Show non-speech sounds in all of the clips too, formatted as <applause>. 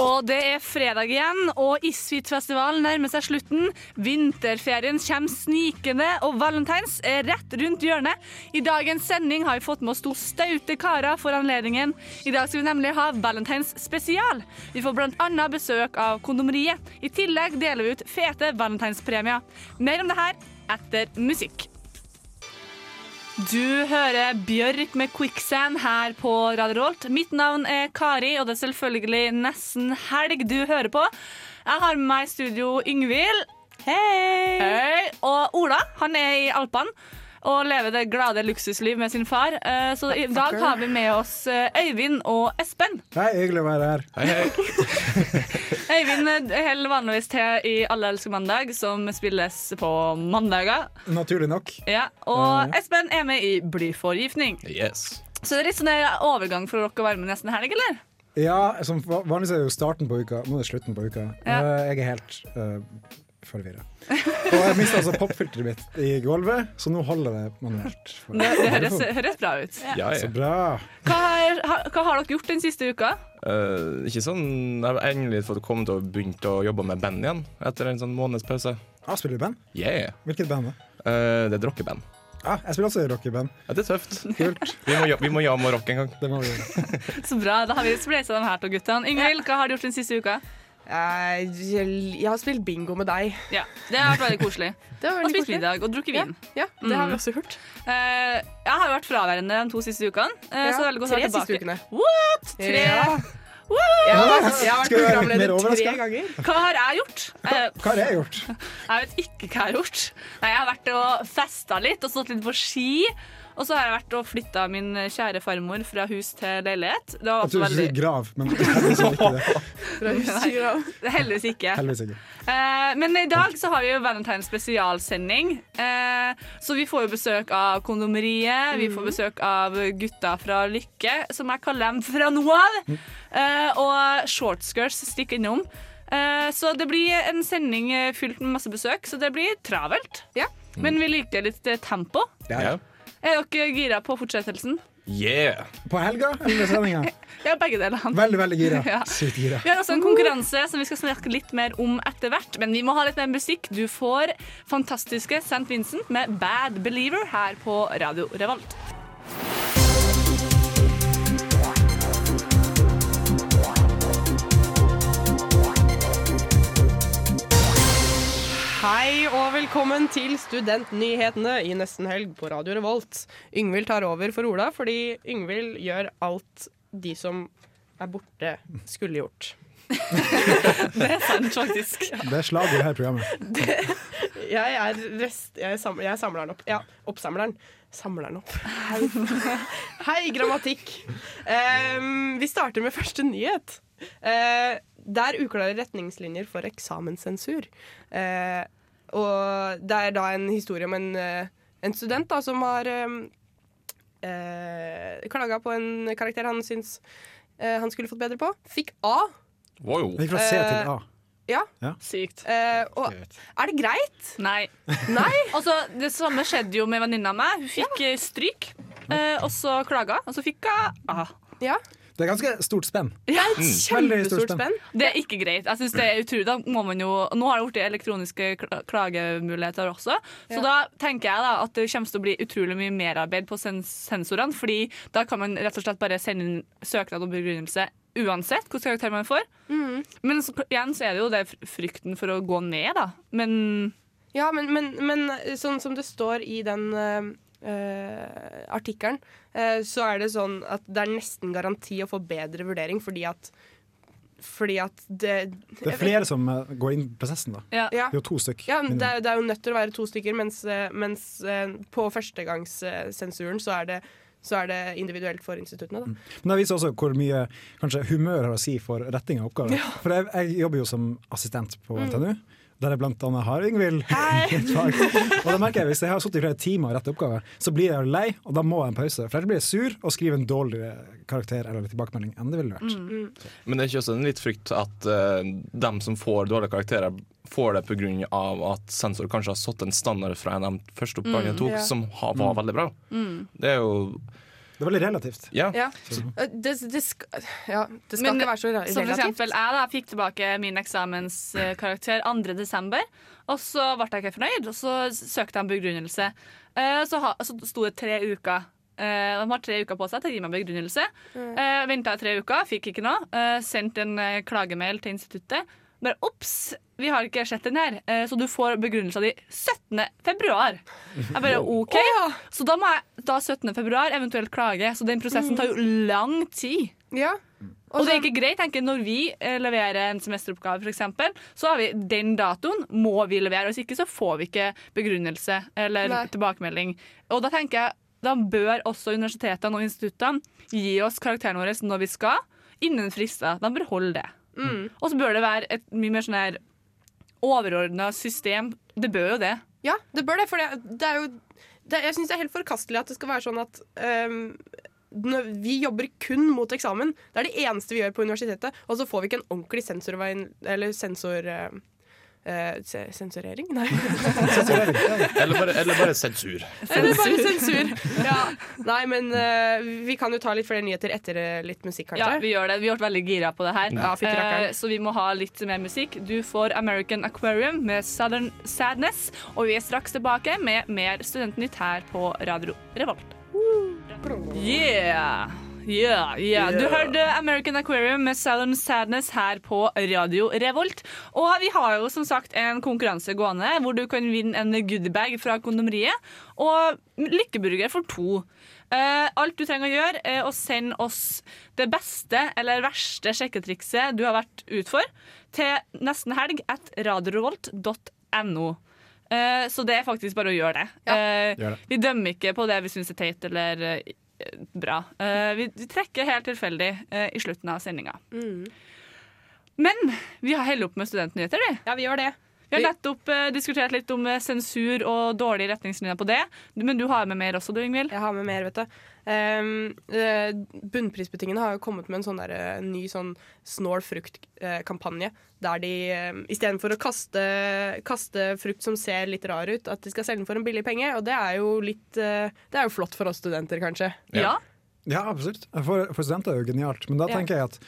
Og det er fredag igjen, og Isfit-festivalen nærmer seg slutten. Vinterferien kommer snikende, og valentines er rett rundt hjørnet. I dagens sending har vi fått med oss to staute karer for anledningen. I dag skal vi nemlig ha valentines spesial. Vi får bl.a. besøk av Kondomeriet. I tillegg deler vi ut fete valentinspremier. Mer om det her etter musikk. Du hører Bjørk med Quicksand her på Radio Rolt. Mitt navn er Kari, og det er selvfølgelig nesten helg du hører på. Jeg har med meg i studio Yngvild. Hei. Hei. Og Ola. Han er i Alpene og leve det glade luksusliv med sin far. Eh, Så i dag har vi med oss eh, Øyvind og Espen. Hei, hyggelig å være her. Hei, hei. <laughs> Øyvind eh, holder vanligvis til i Alle elsker mandag, som spilles på mandager. Naturlig nok. Ja, og Espen er med i Blyforgiftning. Yes. Så det er litt sånn en overgang for dere å være med nesten helg, eller? Ja, som vanligvis er det jo starten på uka, nå er det slutten på uka. Ja. Eh, Jeg er helt uh, forvirra. Og jeg mista altså popfilteret mitt i gulvet, så nå holder det manuelt. for- Det, det høres, høres bra ut. Ja, Så ja. bra. Hva har, ha- hva har dere gjort den siste uka? Uh, ikke sånn Jeg har endelig fått kommet og begynt å jobbe med band igjen etter en sånn måneds pause. Ah, spiller du band? Yeah. Hvilket band? da? Uh, det er rockeband. Ah, jeg spiller også i rockeband. Ja, det er tøft. Kult. Vi må, vi må jamme og rock en gang. Det må vi gjøre. <laughs> Så bra, Da har vi spleisa dem her to guttene. Ingvild, hva har du gjort den siste uka? Jeg, jeg har spilt bingo med deg. Ja, Det har vært veldig koselig. <laughs> Det var Og spist koselig. middag og drukket vin. Ja, det har Mm. vi også gjort. Eh, jeg har jo vært fraværende de to siste ukene. eh, Ja, så det er veldig godt å tre siste ukene. What? Tre? Ja. Jeg har jeg har vært Skal vi være mer programleder tre ganger. Hva har jeg gjort? Hva, Hva har jeg gjort? <laughs> Jeg vet ikke hva jeg har gjort. Nei, Jeg har vært og festa litt og stått litt på ski. Og så har jeg vært og flytta min kjære farmor fra hus til leilighet. Det var Jeg tror du skulle veldig si grav, men <laughs> heldigvis ikke det. Fra Husdyra. Heldigvis ikke. Heldigvis ikke. Eh, men i dag så har vi jo Valentines spesialsending. Eh, så vi får jo besøk av Kondomeriet. Vi får besøk av gutta fra Lykke, som jeg kaller dem fra nå av. Eh, og Shortskirts stikker innom. Eh, så det blir en sending fylt med masse besøk, så det blir travelt. Ja. Men vi liker litt tempo. Ja, Ja. Er dere gira på fortsettelsen? Yeah. På helga eller sendinga? <laughs> Ja, begge deler. Veldig, veldig gira. <laughs> Ja. Sykt gira. Vi har også en konkurranse som vi skal snakke litt mer om etter hvert. Men vi må ha litt mer musikk. Du får fantastiske St. Vincent med Bad Believer her på Radio Revolt. Hei og velkommen til Studentnyhetene i Nesten helg på Radio Revolt. Yngvild tar over for Ola fordi Yngvild gjør alt de som er borte, skulle gjort. <laughs> Det er sant, faktisk. Det er slaget i dette programmet. Jeg er, rest, jeg er, sam, jeg samler den opp. Ja, oppsamleren. Samleren opp. Hei, Hei grammatikk. Um, vi starter med første nyhet. Eh, det er uklare retningslinjer for eksamenssensur. Eh, og det er da en historie om en, eh, en student da, som har um, eh, klaga på en karakter han syns eh, han skulle fått bedre på. Fikk A. Wow. Gikk fra C Eh, til A. Ja. Sykt. Eh, og er det greit? Nei. <laughs> Nei. Altså, det samme skjedde jo med venninna mi. Hun fikk ja. stryk, eh, og så klaga, og så fikk hun A. Ja. Det er ganske stort spenn. Ja, et stort Kjempestort spenn. Det er ikke greit. Jeg synes det er utrolig. Da må man jo, nå har det blitt elektroniske klagemuligheter også. Så Ja. da tenker jeg da at det kommer til å bli utrolig mye merarbeid på sens sensorene. Fordi da kan man rett og slett bare sende inn søknad om begrunnelse uansett hvilken karakter man får. Mm. Men så, igjen så er det jo det frykten for å gå ned, da. Men Ja, men, men, men sånn som det står i den eh, eh, artikkelen, uh, så er det sånn at det er nesten garanti å få bedre vurdering, fordi at fordi at det Det er flere som eh, går inn i prosessen, da. Ja. Ja. Det er jo to stykk. Ja, det, er- det er jo nødt til å være to stykker, mens, mens på førstegangssensuren så er det så er det individuelt for instituttene. Da. Men det viser også hvor mye kanskje, humør har å si for retting av oppgaver. For jeg, jeg jobber jo som assistent på Mm. Der jeg blant annet har Yngvild. <laughs> Og da merker jeg Hvis jeg har sittet i flere timer og rettet oppgave, så blir jeg lei, og da må jeg en pause. For ellers blir jeg sur og skriver en dårligere karakter eller tilbakemelding enn det ville vært. Mm. Men det er ikke også en litt frykt at uh, dem som får dårlige karakterer, får det pga. at sensor kanskje har satt en standard fra en av de første oppgavene jeg tok, ja. som har, var veldig bra. Det er jo Det er veldig relativt. Ja. Ja. Eh, Det, det, skal, ja, det skal Men- ikke være så relativt. Som for eksempel jeg da fikk tilbake min eksamenskarakter 2. desember, og så ble jeg ikke fornøyd, og så søkte jeg om begrunnelse. Eh, Så, så sto det tre uker. Eh, De har tre uker på seg til å gi meg begrunnelse. Mm. Venta tre uker, fikk ikke noe. Sendt Sendte en eh, klagemail til instituttet. Bare ops, vi har ikke sett den her, eh, så du får begrunnelsen din 17. februar. Jeg bare OK. Så da må jeg da 17. februar eventuelt klage. Så den prosessen tar jo lang tid. Ja. Og det er ikke greit, tenker Når vi eh, leverer en semesteroppgave, eksempel, så har vi den datoen må vi levere. Hvis ikke så får vi ikke begrunnelse eller Nei. tilbakemelding. Og da tenker jeg, da bør også universitetene og instituttene gi oss karakterene våre når vi skal, innen frister. De bør holde det. Mm. Og så bør det være et mye mer sånn her overordna system. Det bør jo det. Ja, det bør det. For det, det er jo det, Jeg syns det er helt forkastelig at det skal være sånn at um, når vi jobber kun mot eksamen. Det er det eneste vi gjør på universitetet. Og så får vi ikke en ordentlig sensorveien Eller sensor... eh, eh, sensurering? Nei. Eller bare, eller bare sensur. Eller bare sensur. Ja. <laughs> Nei, men eh, vi kan jo ta litt flere nyheter etter eh, litt musikk, Ja, vi gjør det. Vi ble veldig gira på det her. Ja. Eh, så vi må ha litt mer musikk. Du får American Aquarium med Southern Sadness. Og vi er straks tilbake med mer Studentnytt her på Radio Revolt. Yeah! Yeah, yeah. Du hørte American Aquarium med Southern Sadness her på Radio Revolt. Og vi har jo som sagt en konkurranse gående hvor du kan vinne en goodiebag fra kondomeriet og lykkeburger for to. Eh, alt du trenger å gjøre, er å sende oss det beste eller verste sjekketrikset du har vært ut for, til nesten helg at radiorevolt.no. Eh, så det er faktisk bare å gjøre det. Ja. Vi dømmer ikke på det vi syns er teit eller eh, bra. Eh, vi, trekker helt tilfeldig eh, i slutten av sendinga. Mm. Men vi har heller opp med studentnyheter, vi. Ja, vi gjør det. Vi har nettopp eh, diskutert litt om sensur og dårlige retningslinjer på det. Men du har med mer også, du, Ingvild? Jeg har med mer, vet du. Um, eh, Bunnprisbutikkene har jo kommet med en sånn der, eh, ny sånn snål frukt-kampanje. der de uh, istedenfor å kaste, kaste frukt som ser litt rar ut, at de skal selge den for en billig penge. Og det er jo litt uh, Det er jo flott for oss studenter, kanskje. Ja. Ja, absolutt. For, for studenter er det jo genialt. Men da Ja. tenker jeg at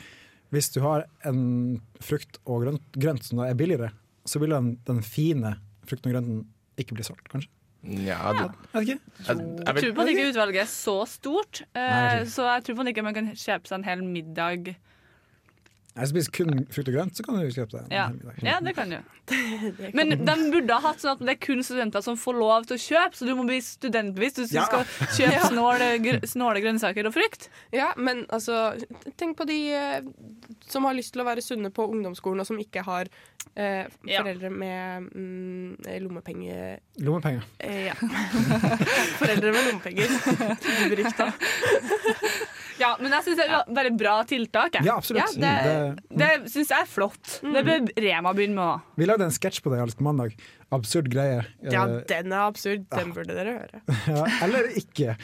hvis du har en frukt og grønt, grønt som da er billigere, så vil den, den fine frukten og grønten ikke bli solgt, kanskje. Ja, det, jeg, jeg Jeg tror på at ikke utvalget er så stort, eh, så jeg tror på at ikke man kan kjøpe seg en hel middag. Jeg spiser kun frukt og grønt, så kan du kjøpe det. Ja, ja det kan du. <laughs> Men de burde ha hatt sånn at det er kun studenter som får lov til å kjøpe, så du må bli studentbevisst hvis du Ja. skal kjøpe <laughs> snåle, gr snåle grønnsaker og frukt. Ja, men altså Tenk på de eh, som har lyst til å være sunne på ungdomsskolen, og som ikke har eh, foreldre med mm, lommepenge... Lommepenger. Eh, ja. <laughs> foreldre med lommepenger. Berykta. Ja, men jeg syns det er bare bra tiltak. Jeg. Ja, absolutt. Ja, det, Det syns jeg er flott. Det bør Rema begynne med òg. vi lagde en sketsj på det alt på mandag. Absurd greie. Ja, Eh, den er absurd. Den burde dere høre. <laughs> ja, eller ikke.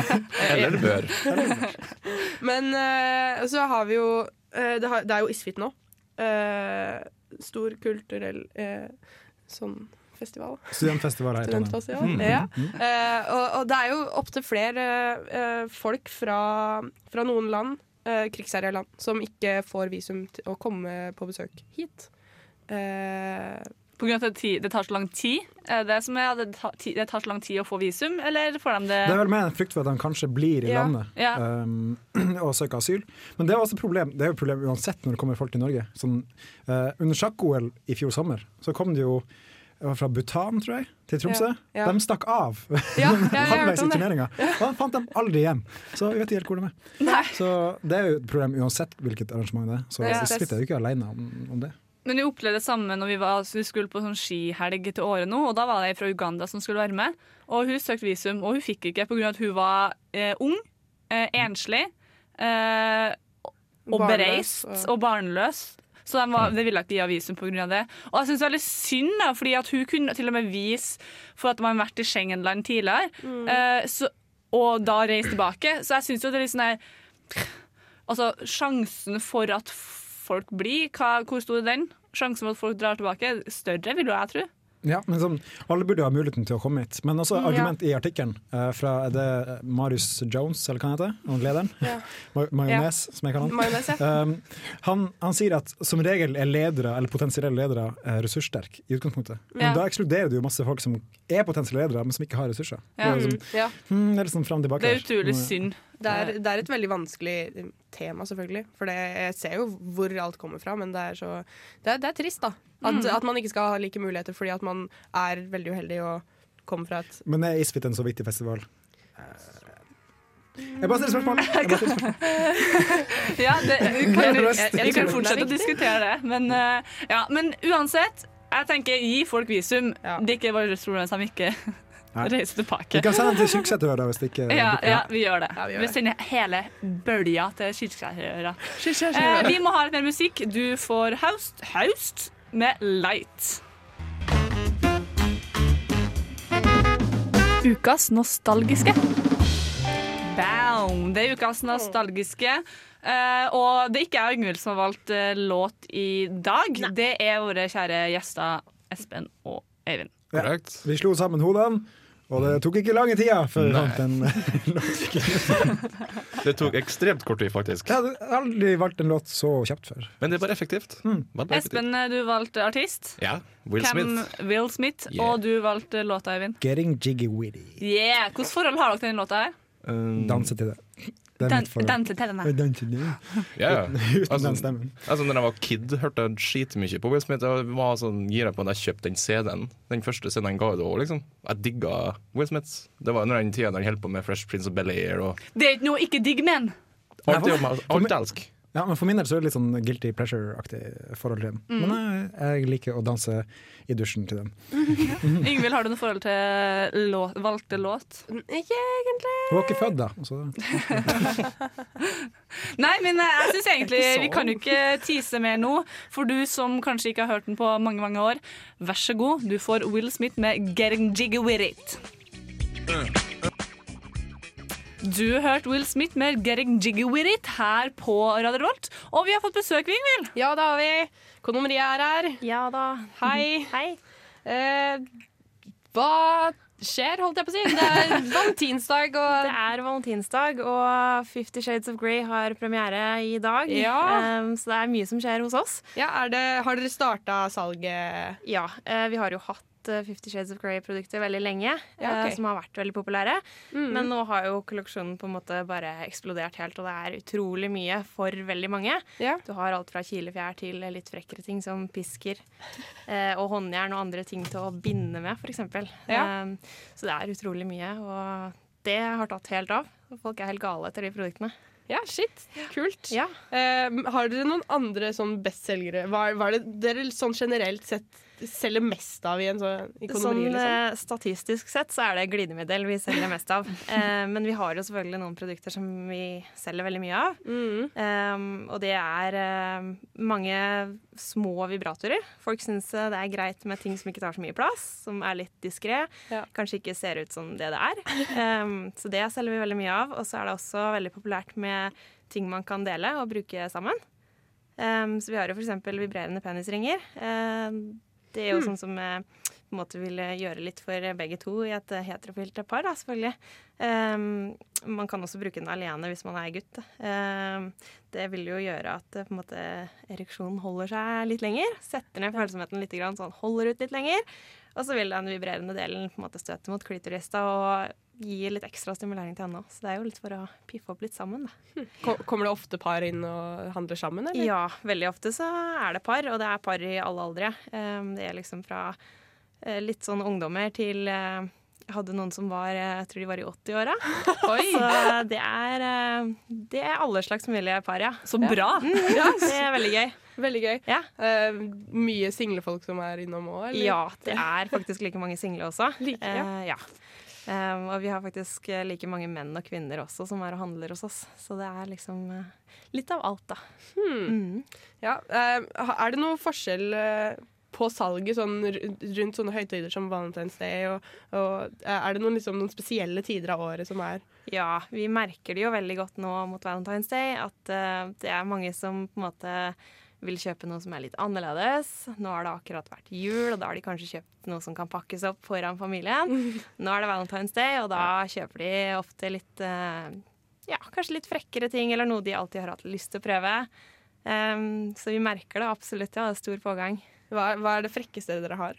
<laughs> eller det bør. <laughs> Men uh, så har vi jo uh, det, har, det er jo Isfit nå. Uh, stor kulturell eh, sånn festival. Studentfestival her i mm. Studentfestival. Ja. Uh, og, og det er jo opptil flere uh, folk fra, fra noen land, uh, krigsherja land, som ikke får visum til å komme på besøk hit. Uh, På grunn av at det, tar så lang tid? Er det som er, det, tar, så lang tid å få visum, eller får de det Det er vel mer en frykt for at de kanskje blir i Ja. landet Ja. um, <clears throat> og søker asyl. Men det er også et problem Det er jo et problem uansett når det kommer folk til Norge. Sånn, uh, under sjakk-OL i fjor sommer så kom det jo fra Bhutan, tror jeg, til Tromsø. Ja, ja. De stakk av Ja, <laughs> halvveis i turneringa. Og fant dem aldri hjem. Så vi vet ikke helt hvor de er. Nei. Så det er jo et problem uansett hvilket arrangement det er. Så Ja. Isfit er jo ikke alene om, om det. Men vi opplevde det samme når vi, var, så vi skulle på sånn skihelg til året nå, og da var det ei fra Uganda som skulle være med. Og hun søkte visum, og hun fikk ikke pga. at hun var eh, ung, eh, enslig eh, og Barnløs, bereist og- og barnløs. Så de, var, de ville ikke gi henne visum pga. det. Og jeg syns veldig synd, da, fordi at hun kunne til og med vise for at man har vært i Schengen-land tidligere, eh, så, og da reist tilbake. Så jeg syns jo det er litt sånn her Altså, sjansen for at folk blir, hva, hvor stor er den? Sjansen for at folk drar tilbake, større, vil jo jeg tro. Ja, men sånn, Alle burde ha muligheten til å komme hit. Men også argument argument i artikkelen uh, fra er det Marius Jones, eller hva han heter, han lederen? <laughs> Ma Majones, som jeg kaller han. Majones, ja. Um, han. Han sier at som regel er ledere, eller potensielle ledere eh, ressurssterke i utgangspunktet. Men da ekskluderer du jo masse folk som er potensielle ledere, men som ikke har ressurser. Ja. Det, er liksom, Ja. hmm, det er litt sånn fram tilbake. Det er utrolig synd. Det er, det er et veldig vanskelig tema, selvfølgelig. For det, jeg ser jo hvor alt kommer fra, men det er så Det er, det er trist, da. At, at man ikke skal ha like muligheter fordi at man er veldig uheldig og kommer fra et Men er Isfit en så viktig festival? Jeg bare stiller spørsmål. Jeg bare stiller spørsmål. <laughs> Ja, det, vi kan, jeg, vi kan fortsette å er diskutere det. Men, eh, ja, men uansett, jeg tenker gi folk visum. Ja. Det er ikke bare problem som de ikke Nei. tilbake. Vi kan sende den til Kyrksæterøra hvis det ikke Ja, ja, vi gjør det. Ja, vi gjør vi det. sender hele bølja til Kyrksæterøra. Eh, vi må ha litt mer musikk. Du får Haust, Haust med Light. Ukas nostalgiske. Bound. Det er ukas nostalgiske. Uh, og det er ikke jeg og Ingvild som har valgt uh, låt i dag. Det er våre kjære gjester Espen og Eivind. Ja. Vi slo sammen hodene, og det tok ikke lange tida før vi fant en <laughs> låt. <laughs> Det tok ekstremt kort tid, faktisk. Jeg hadde aldri valgt en låt så kjapt før. Men det er bare effektivt. Mm. Espen, eh, du valgte artist. Ja. Will Hvem- Smith. Will Smith. Yeah. Og du valgte låta, Eivind. 'Getting Jiggy Witty'. Yeah! Hvilket forhold har dere til den låta her? Um, Danse til det. Det Dan. Danse til den her. Danse til det. ja, ja. <laughs> Uten Altså, den stemmen. Altså, når jeg var kid, hørte jeg skitmye på Will Smith. Jeg var sånn gira på da jeg kjøpte den CD-en. Den første CD-en han ga ut. og Liksom. Jeg digga Will Smith. Det var under den tida han holdt på med Fresh Prince of Bel-Air og Det er ikke noe ikke digg med den. alt det alt jeg elsker. Ja, men For min del så er det litt sånn guilty pleasure-aktig forhold til den. Mm. Men jeg, jeg liker å danse i dusjen til den. <laughs> Yngvild, har du noe forhold til låt, valgte låt? Ikke egentlig. Hun var ikke født da. Så <laughs> Nei, men jeg syns <laughs> egentlig Vi kan jo ikke tease mer nå. For du som kanskje ikke har hørt den på mange mange år, vær så god. Du får Will Smith med 'Getting Jiggy With It'. Du hørte Will Smith med 'Getting Jiggy With It' her på Radio Volt. Og vi har fått besøk, Yngvild. Ja, det har vi. Kondomeriet er her. Ja da. Hei. <laughs> Hei. Eh, hva skjer, holdt jeg på å si? Det er <laughs> valentinsdag, Det er valentinsdag, og Fifty Shades of Grey har premiere i dag. Ja. Um, så det er mye som skjer hos oss. ja, er det, har dere starta salget? Ja, eh, vi har jo hatt eh, Fifty Shades of Grey-produkter veldig lenge, Ja, eh, som har vært veldig populære. Mm. Men nå har jo kolleksjonen på en måte bare eksplodert helt, og det er utrolig mye for veldig mange. Ja. Du har alt fra kilefjær til litt frekkere ting som pisker <laughs> eh, og håndjern og andre ting til å binde med, f.eks. Ja. Um, så det er utrolig mye, og det har tatt helt av. Folk er helt gale etter de produktene. ja, shit. Kult. Ja. Uh, har dere noen andre sånn bestselgere? Hva, hva er det dere sånn generelt sett selger mest av i en sånn Sånn? Liksom? eh, statistisk sett så er det glidemiddel vi selger mest av. <laughs> Eh, men vi har jo selvfølgelig noen produkter som vi selger veldig mye av. Mm. Um, og det er eh, mange små vibratorer. Folk syns eh, det er greit med ting som ikke tar så mye plass, som er litt diskré. Ja. Kanskje ikke ser ut som det det er. Um, så det selger vi veldig mye av. Og så er det også veldig populært med ting man kan dele og bruke sammen. Um, så vi har jo f.eks. vibrerende penisringer. Um, det er jo sånn som jeg på en måte vil gjøre litt for begge to i et eh, heterofilt par, da, selvfølgelig. Um, man kan også bruke den alene hvis man er gutt. Um, det vil jo gjøre at eh, på en måte, ereksjonen holder seg litt lenger. Setter ned følsomheten litt, grann, så han holder ut litt lenger. Og så vil den vibrerende delen på en måte støte mot klitoris og gi litt ekstra stimulering til henne òg. Så det er jo litt for å piffe opp litt sammen, da. Kommer det ofte par inn og handler sammen, eller? Ja, veldig ofte så er det par, og det er par i alle aldre. Um, det er liksom fra eh, litt sånn ungdommer til eh, Jeg hadde noen som var eh, Jeg tror de var i 80-åra. <laughs> Så det er, eh, det er alle slags mulige par, ja. så bra. Ja, det er veldig gøy. Veldig gøy. Ja. Uh, mye single folk som er innom òg. Ja, det er faktisk like mange single også. Like, ja. Uh, ja. Um, og vi har faktisk like mange menn og kvinner også som er og handler hos oss. Så det er liksom uh, litt av alt, da. Hmm. Mm. Ja, uh, er det noe forskjell eh, på salget sånn, rundt sånne høytider som Valentine's Day? Og, og, eh, er det noen, liksom, noen spesielle tider av året som er Ja, vi merker det jo veldig godt nå mot Valentine's Day at uh, det er mange som på en måte vil kjøpe noe som er litt annerledes. Nå har det akkurat vært jul, og da har de kanskje kjøpt noe som kan pakkes opp foran familien. <laughs> Nå er det Valentine's Day, og da kjøper de ofte litt eh, Ja, kanskje litt frekkere ting, eller noe de alltid har hatt lyst til å prøve. Um, så vi merker det absolutt, ja. Det er stor pågang. Hva, hva er det frekkeste dere har?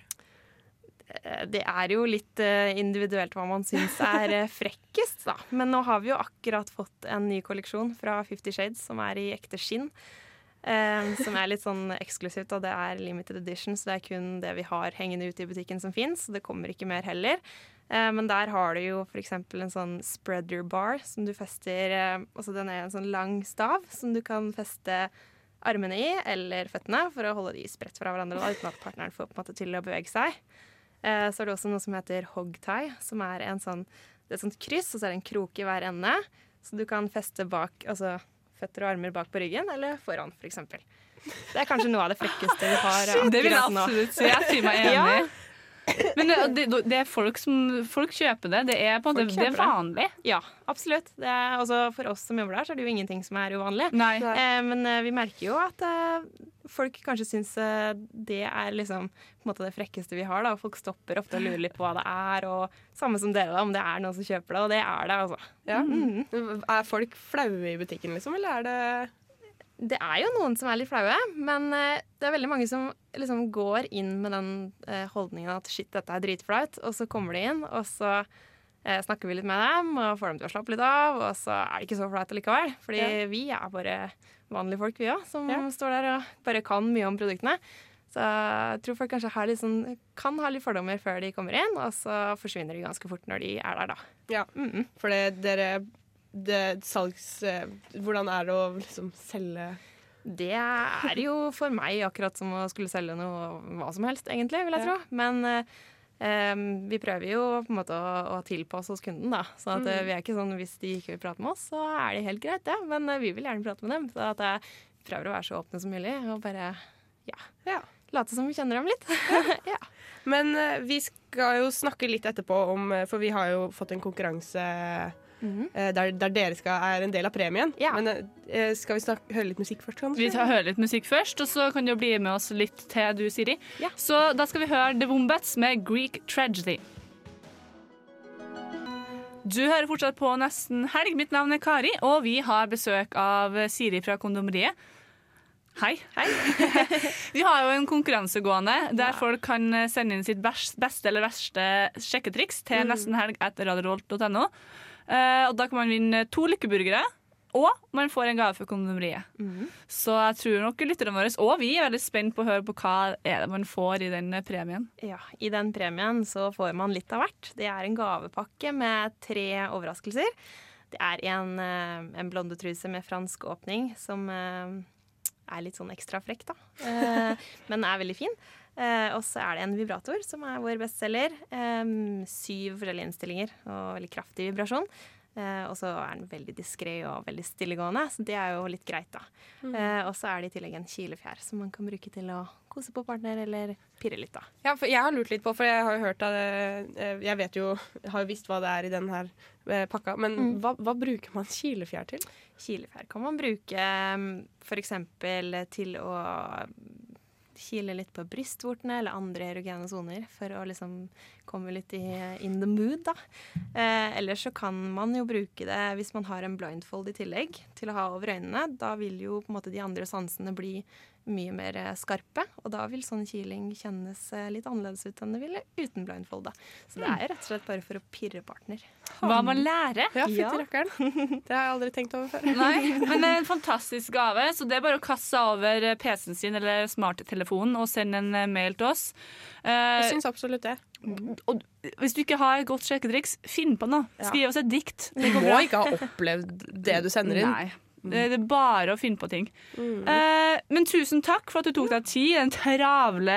Eh, Det er jo litt eh, individuelt hva man syns er eh, <laughs> frekkest, da. Men nå har vi jo akkurat fått en ny kolleksjon fra Fifty Shades som er i ekte skinn. som er litt sånn eksklusivt, og det er limited edition, så det er kun det vi har hengende ute i butikken som fins. Det kommer ikke mer heller. Men der har du jo f.eks. en sånn spreader bar som du fester eh, Altså den er en sånn lang stav som du kan feste armene i, eller føttene, for å holde de spredt fra hverandre da, uten at partneren får på en måte til å bevege seg. Eh, så er det også noe som heter hogtie, som er en sånn, det er et sånt kryss, og så er det en krok i hver ende. Så du kan feste bak, altså føtter og armer bak på ryggen, eller foran, f.eks. Det er kanskje noe av det frekkeste vi har eh, Det vil jeg absolutt si. Jeg sier meg Ja. Men det, det, det er folk som Folk kjøper det. Det er på en måte det er vanlig. det. Ja, absolutt. Det er, altså, for oss som jobber der, så er det jo ingenting som er uvanlig. Nei. Eh, men eh, vi merker jo at eh, folk kanskje syns eh, det er liksom på en måte det frekkeste vi har. da, Folk stopper ofte og lurer litt på hva det er. og Samme som dere, da, om det er noen som kjøper det. Og det er det, altså. Ja. Mhm. Er folk flaue i butikken, liksom, eller er det Det er jo noen som er litt flaue, men eh, det er veldig mange som liksom går inn med den eh, holdningen at shit, dette er dritflaut, og så kommer de inn, og så eh, snakker vi litt med dem og får dem til å slappe litt av, og så er det ikke så flaut allikevel. Fordi Ja. vi er bare vanlige folk, vi òg, som Ja. står der og bare kan mye om produktene. Så jeg tror folk kanskje sånn, kan ha litt fordommer før de kommer inn, og så forsvinner de ganske fort når de er der, da. Ja. Mhm. For det, dere det salgs... eh, Hvordan er det å liksom selge Det er jo for meg akkurat som å skulle selge noe hva som helst, egentlig, vil jeg tro. Men eh, vi prøver jo på en måte å, å tilpasse oss kunden, da. Så at, eh, vi er ikke sånn hvis de ikke vil prate med oss, så er det helt greit, det. Men eh, vi vil gjerne prate med dem. Så at jeg prøver å være så åpne som mulig og bare ja, Ja. late som vi kjenner dem litt. ja. <laughs> Men vi skal jo snakke litt etterpå om For vi har jo fått en konkurranse eh, der, der dere skal, er en del av premien. Ja. Men eh, skal vi snakke, høre litt musikk først? kanskje? Vi tar høre litt musikk først, og så kan du bli med oss litt til, du, Siri. Ja. Så da skal vi høre The Wombats med Greek Tragedy. Du hører fortsatt på Nesten helg. Mitt navn er Kari, og vi har besøk av Siri fra Kondomeriet. Hei. <laughs> vi har jo en konkurranse gående der folk kan sende inn sitt beste eller verste sjekketriks til nestenhelg etter radiorolt.no. Eh, og da kan man vinne to lykkeburgere, og man får en gave fra Kondomeriet. Så jeg tror nok lytterne våre og vi er veldig spent på å høre på hva er det man får i den premien. Ja, I den premien så får man litt av hvert. Det er en gavepakke med tre overraskelser. Det er en, eh, en blondetruse med fransk åpning som eh, er litt sånn ekstra frekk, da. Eh, <laughs> men er veldig fin. Eh, og så er det en vibrator som er vår bestselger. Eh, syv forskjellige innstillinger og veldig kraftig vibrasjon. Eh, og så er den veldig diskré og veldig stillegående, så det er jo litt greit, da. Eh, og så er det i tillegg en kilefjær som man kan bruke til å kose på partner eller pirre litt, da. Ja, for jeg har lurt litt på, for jeg har jo hørt av det eh, Jeg vet jo, jeg har jo visst hva det er i den her eh, pakka, men hva, hva bruker man kilefjær til? Kilefjær kan man bruke f.eks. til å kile litt på brystvortene eller andre erogene soner for å liksom komme litt i in the mood, da. Eh, ellers så kan man jo bruke det hvis man har en blindfold i tillegg til å ha over øynene. Da vil jo på en måte de andre sansene bli mye mer eh, skarpe. Og da vil sånn kiling kjennes eh, litt annerledes ut enn det ville uten blindfold. Da. Så det er rett og slett bare for å pirre partner. Hva man lærer. Ja, fytti rakkeren. <laughs> Det har jeg aldri tenkt over før. Nei, <laughs> men det er en fantastisk gave, så det er bare å kaste over PC-en sin eller smarttelefonen og sende en eh, mail til oss. Eh, Jeg syns absolutt det. og hvis du ikke har et godt sjekketriks, finn på noe. Skriv oss et dikt. Du må ikke ha opplevd det du sender inn. Nei. Det det er bare å finne på ting. Mm. Eh, men tusen takk for at du tok deg tid i den travle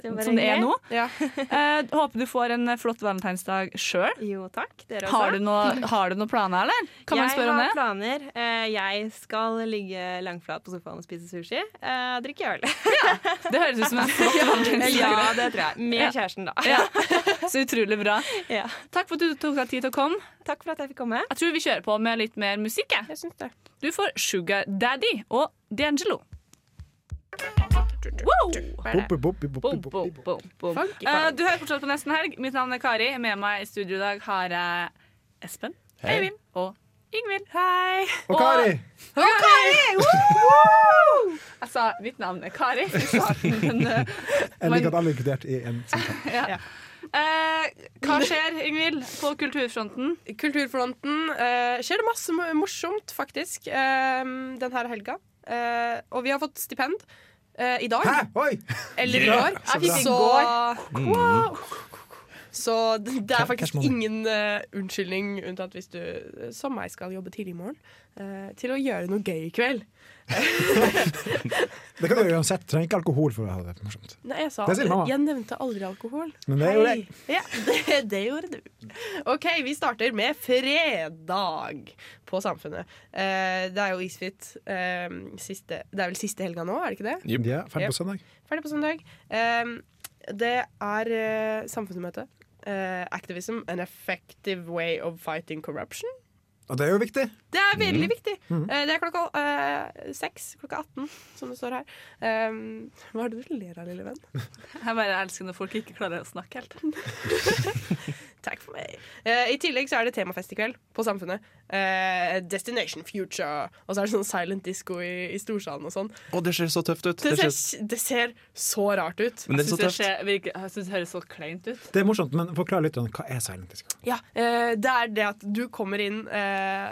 <laughs> det var som det er nå. Ja. <laughs> Eh, håper du får en flott valentinsdag sjøl. Jo takk, dere også. Har, du noe- har du noen planer, eller? Kan man jeg spørre om har planer. Eh, jeg skal ligge langflat på sofaen og spise sushi. Eh, drikke øl. Det høres ut som en flott <laughs> valentinsdag. ja, det tror jeg. Med Ja. kjæresten, da. Ja. Så utrolig bra. Ja. Takk for at du tok deg tid til å komme. Takk for at jeg fikk komme. Jeg tror vi kjører på med litt mer musikk. jeg. Jeg syns det. Du får Sugar Daddy og D'Angelo. Wow! Eh, du hører fortsatt på Nesten Helg. Mitt navn er Kari. Med meg i studio i dag har jeg Espen, Hei. Eivind og Ingvild. Hei. Og Kari! Og Kari! Jeg sa mitt navn er Kari i starten, men eh, Jeg liker at alle er inkludert i en samtale. ja. Eh, hva skjer, Ingvild, på kulturfronten? Kulturfronten eh, skjer det masse morsomt, faktisk, eh, denne helga. Eh, og vi har fått stipend eh, i dag. Hæ? Oi! Eller i Ja, går. så Jeg fikk bra. så Wow. Så det er faktisk ingen uh, unnskyldning, unntatt hvis du, eh, som meg, skal jobbe tidlig i morgen, uh, til å gjøre noe gøy i kveld. <laughs> Det kan du gjøre uansett. Trenger ikke alkohol for å ha det morsomt. Nei, jeg sa Det. Jeg nevnte aldri alkohol. Men det gjorde jeg. Ja, <laughs> det, det gjorde du. OK, vi starter med fredag på Samfunnet. Uh, det er jo Isfit siste Det er vel siste helga nå, er det ikke det? Ja, ferdig på søndag. Ferdig på søndag. Det er uh, samfunnsmøte. Eh, activism, an effective way of fighting corruption. Og det er jo viktig. Det er veldig viktig. Mhm. Eh, det er klokka eh, seks, klokka 18, som det står her. Um, hva er det du ler av, lille venn? Jeg bare elsker når folk ikke klarer å snakke helt. <laughs> Takk for meg. Eh, I tillegg så er det temafest i kveld på Samfunnet. Eh, Destination Future. Og så er det sånn silent disco i, i storsalen og sånn. Å, det ser så tøft ut. Det, Det ser, det ser så rart ut. men det er så Jeg syns det, det høres så kleint ut. Det er morsomt, men forklar litt om hva er silent disco. Ja, eh, Det er det at du kommer inn eh,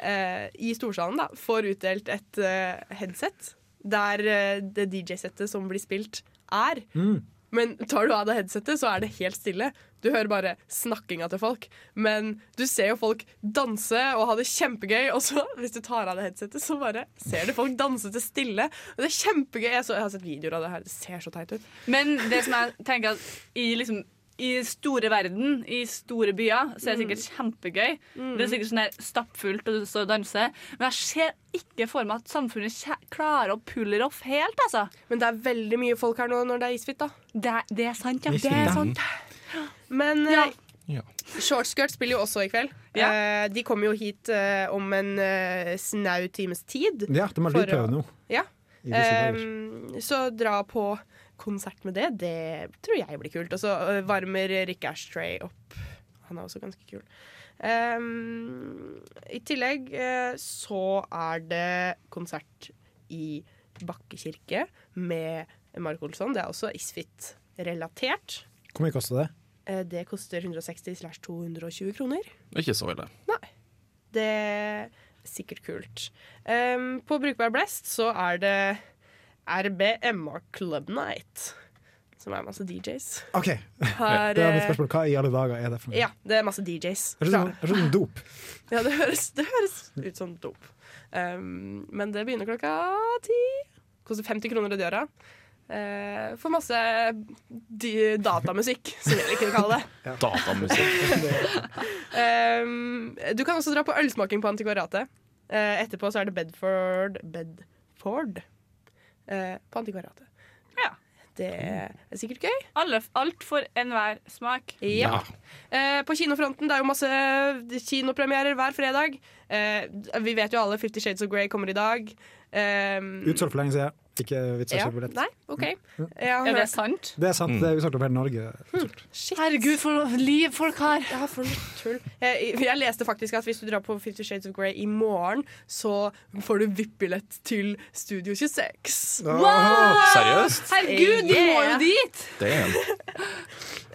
eh, i storsalen, da, får utdelt et eh, headset der det DJ-settet som blir spilt, er. Mm. Men tar du av deg headsetet, så er det helt stille. Du hører bare snakkinga til folk. Men du ser jo folk danse og ha det kjempegøy, og så, hvis du tar av deg headsetet, så bare ser du folk danse til stille. Og det er kjempegøy. Jeg, så, jeg har sett videoer av det her. Det ser så teit ut. Men det som jeg tenker at i liksom i store verden, i store byer, så er det sikkert kjempegøy. Det er sikkert sånn her stappfullt, og du står og danser. Men jeg ser ikke for meg at samfunnet klarer å pulle off helt, altså. Men det er veldig mye folk her nå når det er isfit, da. Det, det er sant, ja. Det er sant. Men Ja. eh, Ja. Shortskirt spiller jo også i kveld. Ja. Eh, de kommer jo hit eh, om en snau times tid. Ja, de har lydprøve nå. Ja. Um, så dra på konsert med det, det tror jeg blir kult. Og så varmer Rick Ashtray opp. Han er også ganske kul. Um, I tillegg så er det konsert i Bakke kirke med Mark Olsson. Det er også Isfit-relatert. Hvor mye koster det? Eh, Det koster 160 slash 220 kroner. Ikke så ille. Det er sikkert kult. Um, på Brukbar Blest så er det RBMA Club Night. Som er masse DJs. OK, Her, det er mitt eh, spørsmål. Hva i alle dager er det for noe? ja, det er masse DJs. Det høres ut det sånn dop. <laughs> Ja, det høres, det høres ut som dop. Um, men det begynner klokka ti. Koster 50 kroner i døra. Uh, for masse dy- datamusikk, som jeg liker å kalle det. <laughs> Datamusikk. Um, <laughs> du kan også dra på ølsmaking på Antikvariatet. Uh, etterpå så er det Bedford Bedford uh, på Antikvariatet. Ja. Det er sikkert gøy. Alle, alt for enhver smak. Ja. Eh, på kinofronten det er jo masse kinopremierer hver fredag. Eh, vi vet jo alle Fifty Shades of Grey kommer i dag. Um, Utsolgt for lenge siden. Ikke vits å Ja. kjøpe billett. Nei, OK. Ja. har Er det sant? Det er sant, Mm. det er utsolgt over hele Norge. Herregud, for liv folk har. Ja, for noe tull. Jeg, jeg leste faktisk at hvis du drar på Fifty Shades of Grey i morgen, så får du VIP-billett til Studio 26. Seriøst? Herregud, du må jo dit! Det en. <laughs>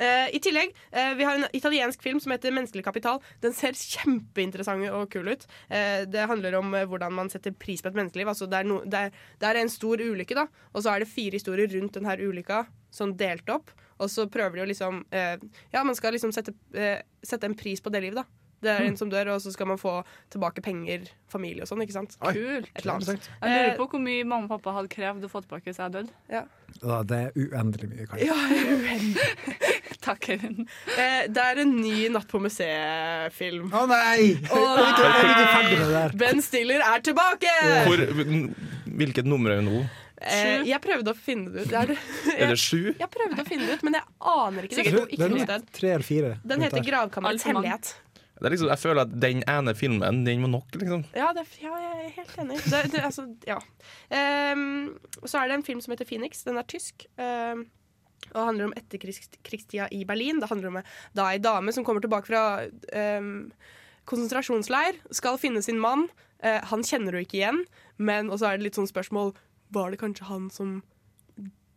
Eh, I tillegg, uh, vi har en italiensk film som heter 'Menneskelig kapital'. Den ser kjempeinteressant og kul ut. Uh, det handler om eh, hvordan man setter pris på et menneskeliv. Altså, det, er no, det, er, det er en stor ulykke, da. og så er det fire historier rundt denne ulykka, sånn delt opp. Og så prøver de å liksom eh, Ja, man skal liksom sette, eh, sette en pris på det livet, da. Det er en som dør, og så skal man få tilbake penger, familie og sånn. ikke sant? Kult. Et eller annet. Jeg lurer på hvor mye mamma og pappa hadde krevd å få tilbake hvis jeg hadde dødd. Ja. Det er uendelig mye. kanskje. Ja, uendelig. <laughs> Takk, Kevin. Eh, det er en ny Natt på museet-film. Å nei! Ferdig med det der. Ben Stiller er tilbake! Hvor, hvilket nummer er det nå? Eh, jeg prøvde å finne det ut. <laughs> Er det, Er det sju? jeg prøvde å finne det ut, men jeg aner ikke. Det Jeg ikke Den noe sted. tre eller fire. Den heter. 'Gravkammerets hemmelighet'. Det er liksom, jeg føler at den ene filmen, den var nok, liksom. Ja, det, ja, jeg er helt enig. Det, det, altså, ja. Um, så er det en film som heter 'Phoenix'. Den er tysk. Um, og handler om etterkrigstida i Berlin. Det handler om da ei dame som kommer tilbake fra um, konsentrasjonsleir, skal finne sin mann. Uh, han kjenner hun ikke igjen, men og så er det litt sånn spørsmål Var det kanskje han som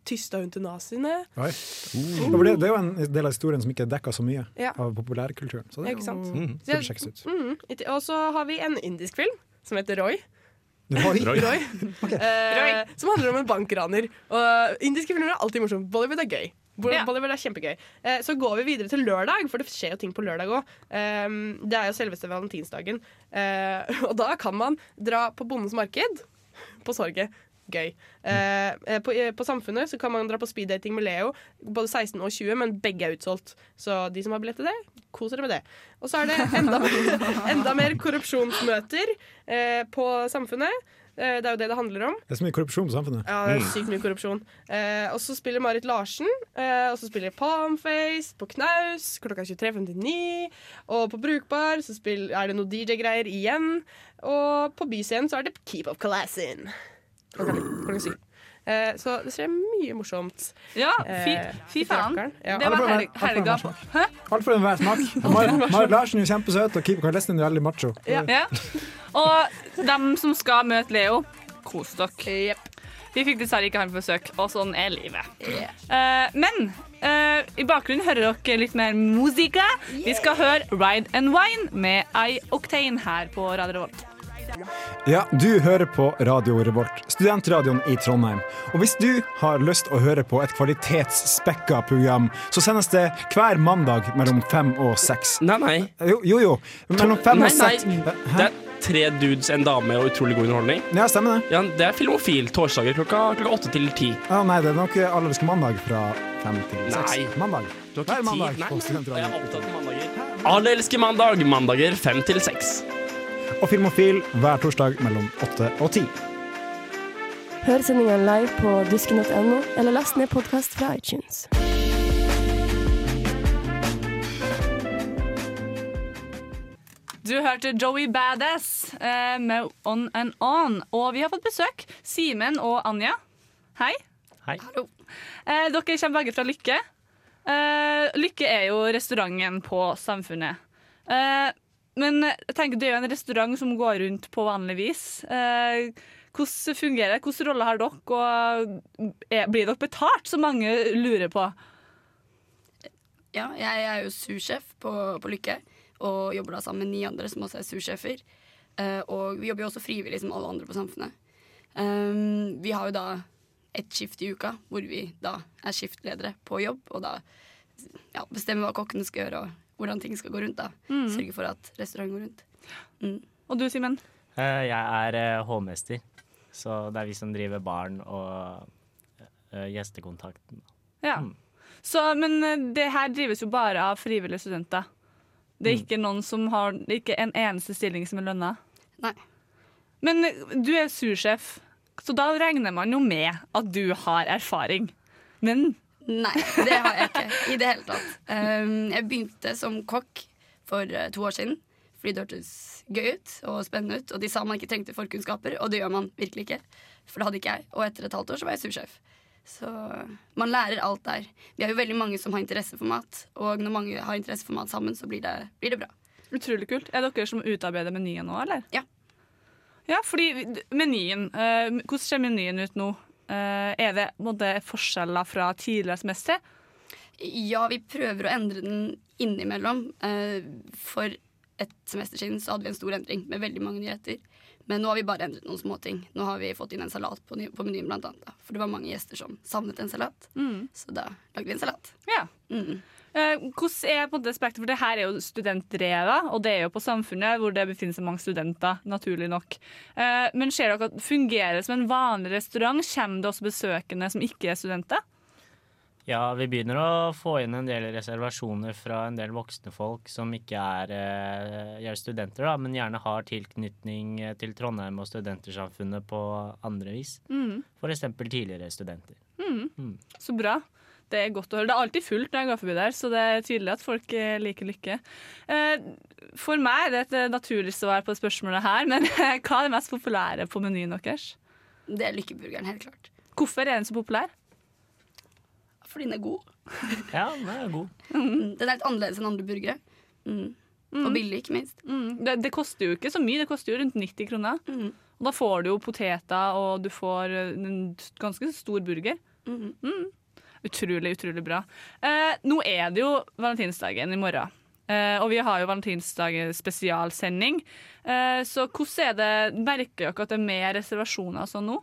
tysta hun til naziene? Oi. Det, det er jo en del av historien som ikke er dekka så mye Ja. av populærkulturen. Så det er Ikke sant? Mm. burde sjekkes ut. Mhm. Og så har vi en indisk film som heter Roy. Roy. Roy. Roy. <laughs> Eh, som handler om en bankraner. Og indiske filmer er alltid morsomt. Bollywood er gøy. Bollywood er kjempegøy. Eh, så går vi videre til lørdag, for det skjer jo ting på lørdag òg. det er jo selveste valentinsdagen. Eh, <laughs> og da kan man dra på Bondens marked på Sorget. Gøy. Eh, på, på Samfunnet så kan man dra på speeddating med Leo, både 16 og 20, men begge er utsolgt. Så de som har billett til det, kos dere med det. Og så er det enda, <laughs> enda mer korrupsjonsmøter eh, på Samfunnet. Eh, det er jo det det handler om. Det er så mye korrupsjon på samfunnet. Ja, det er sykt mye korrupsjon. Eh, og så spiller Marit Larsen. Eh, og så spiller Palmface på Knaus klokka 23.59. Og på Brukbar så spiller, er det noe DJ-greier igjen. Og på Byscenen så er det Keep Up Classin. Klokka, klokka syv. Eh, så det skjer mye morsomt. Ja, fy, Eh, fy faen. Ja. Det var helga. smak. Alt for enhver smak. <laughs> Marit Larsen er kjempesøt, og Keep Carlestin er veldig macho. Ja. Ja. Og dem som skal møte Leo, kos dere. Vi fikk dessverre ikke han på besøk, og sånn er livet. Eh, men eh, i bakgrunnen hører dere litt mer musika. Vi skal høre Ride and Wine med I Octane her på Radio Revolt. Ja, du hører på Radio Revolt, studentradioen i Trondheim. Og hvis du har lyst å høre på et kvalitetsspekka program, så sendes det hver mandag mellom fem og seks. Nei, nei. Jo, jo. jo. Mellom fem nei, og seks. nei. Det er tre dudes, en dame og utrolig god underholdning. Ja, stemmer det. Ja, det er Filmofil torsdager klokka klokka åtte til ti. Ja, nei, det er nok Allerske mandag fra fem til seks. Nei. Mandag. Du har ikke tid. Nei, nei. Jeg er opptatt av mandager. Alle elsker mandag. Mandager fem til seks. Og Filmofil hver torsdag mellom åtte og ti. Hør sendingen live på dusken.no, eller last ned podkast fra iTunes. Du hørte Joey Badass eh, med On and On. Og vi har fått besøk. Simen og Anja. Hei. Hei. Eh, dere kommer begge fra Lykke. Eh, Lykke er jo restauranten på Samfunnet. Eh, men jeg tenker det er jo en restaurant som går rundt på vanlig vis. Eh, hvordan fungerer det? Hvilken rolle har dere? Og er, blir dere betalt, som mange lurer på? Ja, jeg er jo sursjef på, på Lykke, og jobber da sammen med ni andre som også er sursjefer. Eh, og vi jobber jo også frivillig som alle andre på Samfunnet. Um, vi har jo da et skift i uka hvor vi da er skiftledere på jobb, og da ja, bestemmer hva kokkene skal gjøre, og hvordan ting skal gå rundt. da. Mm. Sørge for at restauranten går rundt. Mm. Og du, Simen? Eh, Jeg er eh, hovmester, så det er vi som driver baren og eh, gjestekontakten. Ja. Mm. Så, men det her drives jo bare av frivillige studenter. Det er Mm. ikke noen som har ikke en eneste stilling som er lønna. Nei. Men du er sursjef, så da regner man jo med at du har erfaring. Men Nei, det har jeg ikke i det hele tatt. Um, jeg begynte som kokk for eh, to år siden fordi det hørtes gøy ut og spennende ut. Og de sa man ikke trengte forkunnskaper, og det gjør man virkelig ikke. For det hadde ikke jeg. Og etter et halvt år så var jeg sursjef. Så man lærer alt der. Vi er jo veldig mange som har interesse for mat, og når mange har interesse for mat sammen, så blir det, blir det bra. Utrolig kult. Er dere som utarbeider menyen nå, eller? Ja. Ja, fordi menyen eh, Hvordan ser menyen ut nå? Eh, er det måte, forskjeller fra tidligere semester? Ja, vi prøver å endre den innimellom. Eh, For et semester siden så hadde vi en stor endring med veldig mange nyheter. Men nå har vi bare endret noen småting. Nå har vi fått inn en salat på, på menyen, blant annet. Da. For det var mange gjester som savnet en salat. Så da lagde vi en salat. Ja. Mm. Eh, hvordan er på en måte spektrum? For det her er jo studentdrevet, og det er jo på Samfunnet hvor det befinner seg mange studenter, naturlig nok. Eh, men ser dere at fungerer det som en vanlig restaurant? Kommer det også besøkende som ikke er studenter? Ja, vi begynner å få inn en del reservasjoner fra en del voksne folk som ikke er, eh, er studenter, da, men gjerne har tilknytning eh, til Trondheim og Studentersamfunnet på andre vis. Mm. F.eks. tidligere studenter. Mm. Mm. Så bra. Det er godt å høre. Det er alltid fullt når jeg går forbi der, så det er tydelig at folk eh, liker lykke. Eh, For meg er det et eh, naturlig svar på spørsmålet her, men <laughs> hva er det mest populære på menyen deres? Det er lykkeburgeren, helt klart. Hvorfor er den så populær? Fordi den er god. <laughs> Ja, den er god. Mm, Den er litt annerledes enn andre burgere. Mm. Og billig, ikke minst. Mm. Det, det koster jo ikke så mye, det koster jo rundt 90 kroner. Og da får du jo poteter, og du får en ganske stor burger. Mm. Utrolig, utrolig bra. Eh, nå er det jo valentinsdagen i morgen. Eh, og vi har jo valentinsdag spesialsending. Eh, så hvordan er det, merker dere at det er mer reservasjoner og sånn nå?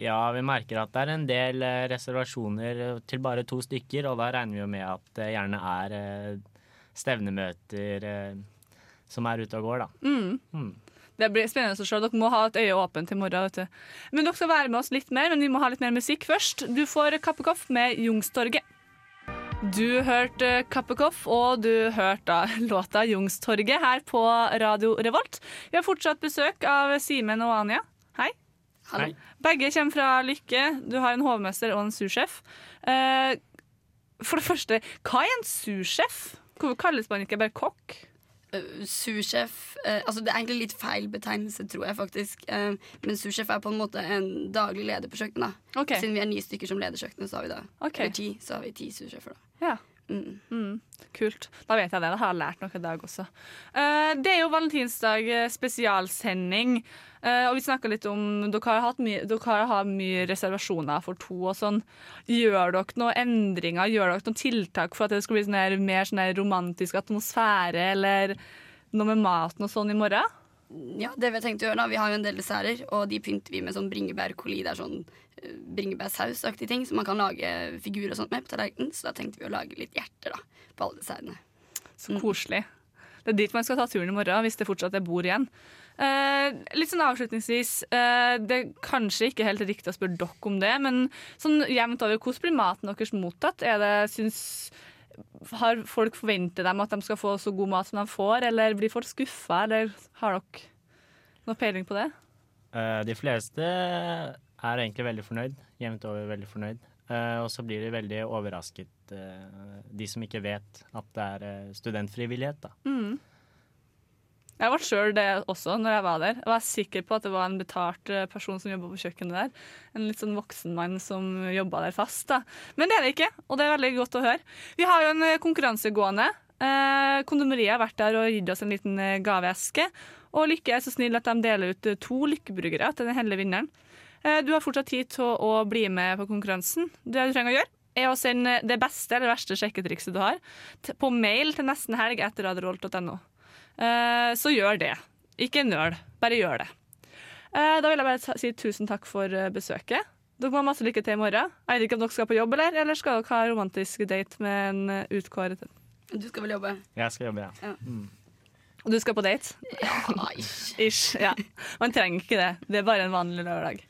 Ja, vi merker at det er en del eh, reservasjoner eh, til bare to stykker, og da regner vi jo med at det gjerne er eh, stevnemøter som er ute og går, da. Mm. Mm. Det blir spennende å se. Dere må ha et øye åpent i morgen. Vet du. Men dere skal være med oss litt mer, men vi må ha litt mer musikk først. Du får Kappekoff med Jungstorget. Du hørte Kappekoff, og du hørte <laughs> låta Jungstorget her på Radio Revolt. Vi har fortsatt besøk av Simen og Anja. Hei. Hallo. Begge kommer fra Lykke. Du har en hovmester og en sursjef. Eh, for det første, hva er en sursjef? Hvorfor kalles man ikke bare kokk? Uh, Sursjef uh, altså Det er egentlig litt feil betegnelse, tror jeg faktisk. Uh, men sursjef er på en måte en daglig leder på kjøkkenet. da. Ok. Siden vi er ni stykker som leder kjøkkenet, så har vi da Ok. eller ti, så har vi ti sursjefer. da. Ja. Mm. Mm, kult. Da vet jeg det. Da har jeg lært noe i dag også. Eh, det er jo valentinsdag eh, spesialsending. eh, og vi snakka litt om Dere har hatt mye, dere har mye reservasjoner for to og sånn. Gjør dere noen endringer? Gjør dere noen tiltak for at det skal bli sånn mer sånn romantisk atmosfære, eller noe med maten og sånn i morgen? Ja, det Vi har tenkt å gjøre da, vi har jo en del desserter, og de pynter vi med sånn bringebærkoli. Det er sånn uh, bringebærsausaktige ting som man kan lage figurer og sånt med på tallerkenen. Så da tenkte vi å lage litt hjerter da, på alle dessertene. Så koselig. Det er dit man skal ta turen i morgen, hvis det fortsatt er bord igjen. Eh, litt sånn avslutningsvis, eh, det er kanskje ikke helt riktig å spørre dere om det, men sånn jevnt over, hvordan blir maten deres mottatt? Er det, syns, har folk forventet dem at de skal få så god mat som de får, eller blir folk skuffa, eller har dere noe peiling på det? Eh, de fleste er egentlig veldig fornøyd. Jevnt over veldig fornøyd. Eh, og så blir de veldig overrasket, eh, de som ikke vet at det er studentfrivillighet. da. Mm. Jeg ble sjøl det også når jeg var der. Jeg var sikker på at det var en betalt eh, person som jobba på kjøkkenet der. En litt sånn voksen mann som jobba der fast. da. Men det er det ikke, og det er veldig godt å høre. Vi har jo en konkurransegående. konkurranse gående. Eh, kondomeriet har vært der og gitt oss en liten eh, gaveeske. Og Lykke er så snill at de deler ut eh, to lykkeburgere til den heldige vinneren. Eh, du har fortsatt tid til å, bli med på konkurransen. Det du trenger å gjøre, er å sende det beste eller verste sjekketrikset du har, på mail til nesten helg etter radiorolt.no. Eh, så gjør det. Ikke nøl, bare gjør det. Eh, da vil jeg bare si tusen takk for eh, besøket. Dere må ha masse lykke til i morgen. Jeg vet ikke om dere skal på jobb, eller, eller skal dere ha romantisk date med en utkåret Du skal vel jobbe? Jeg skal jobbe, ja. Ja. Mm. Og du skal på date? Ja, ish. <laughs> Ish, ja. Man trenger ikke det. Det er bare en vanlig lørdag.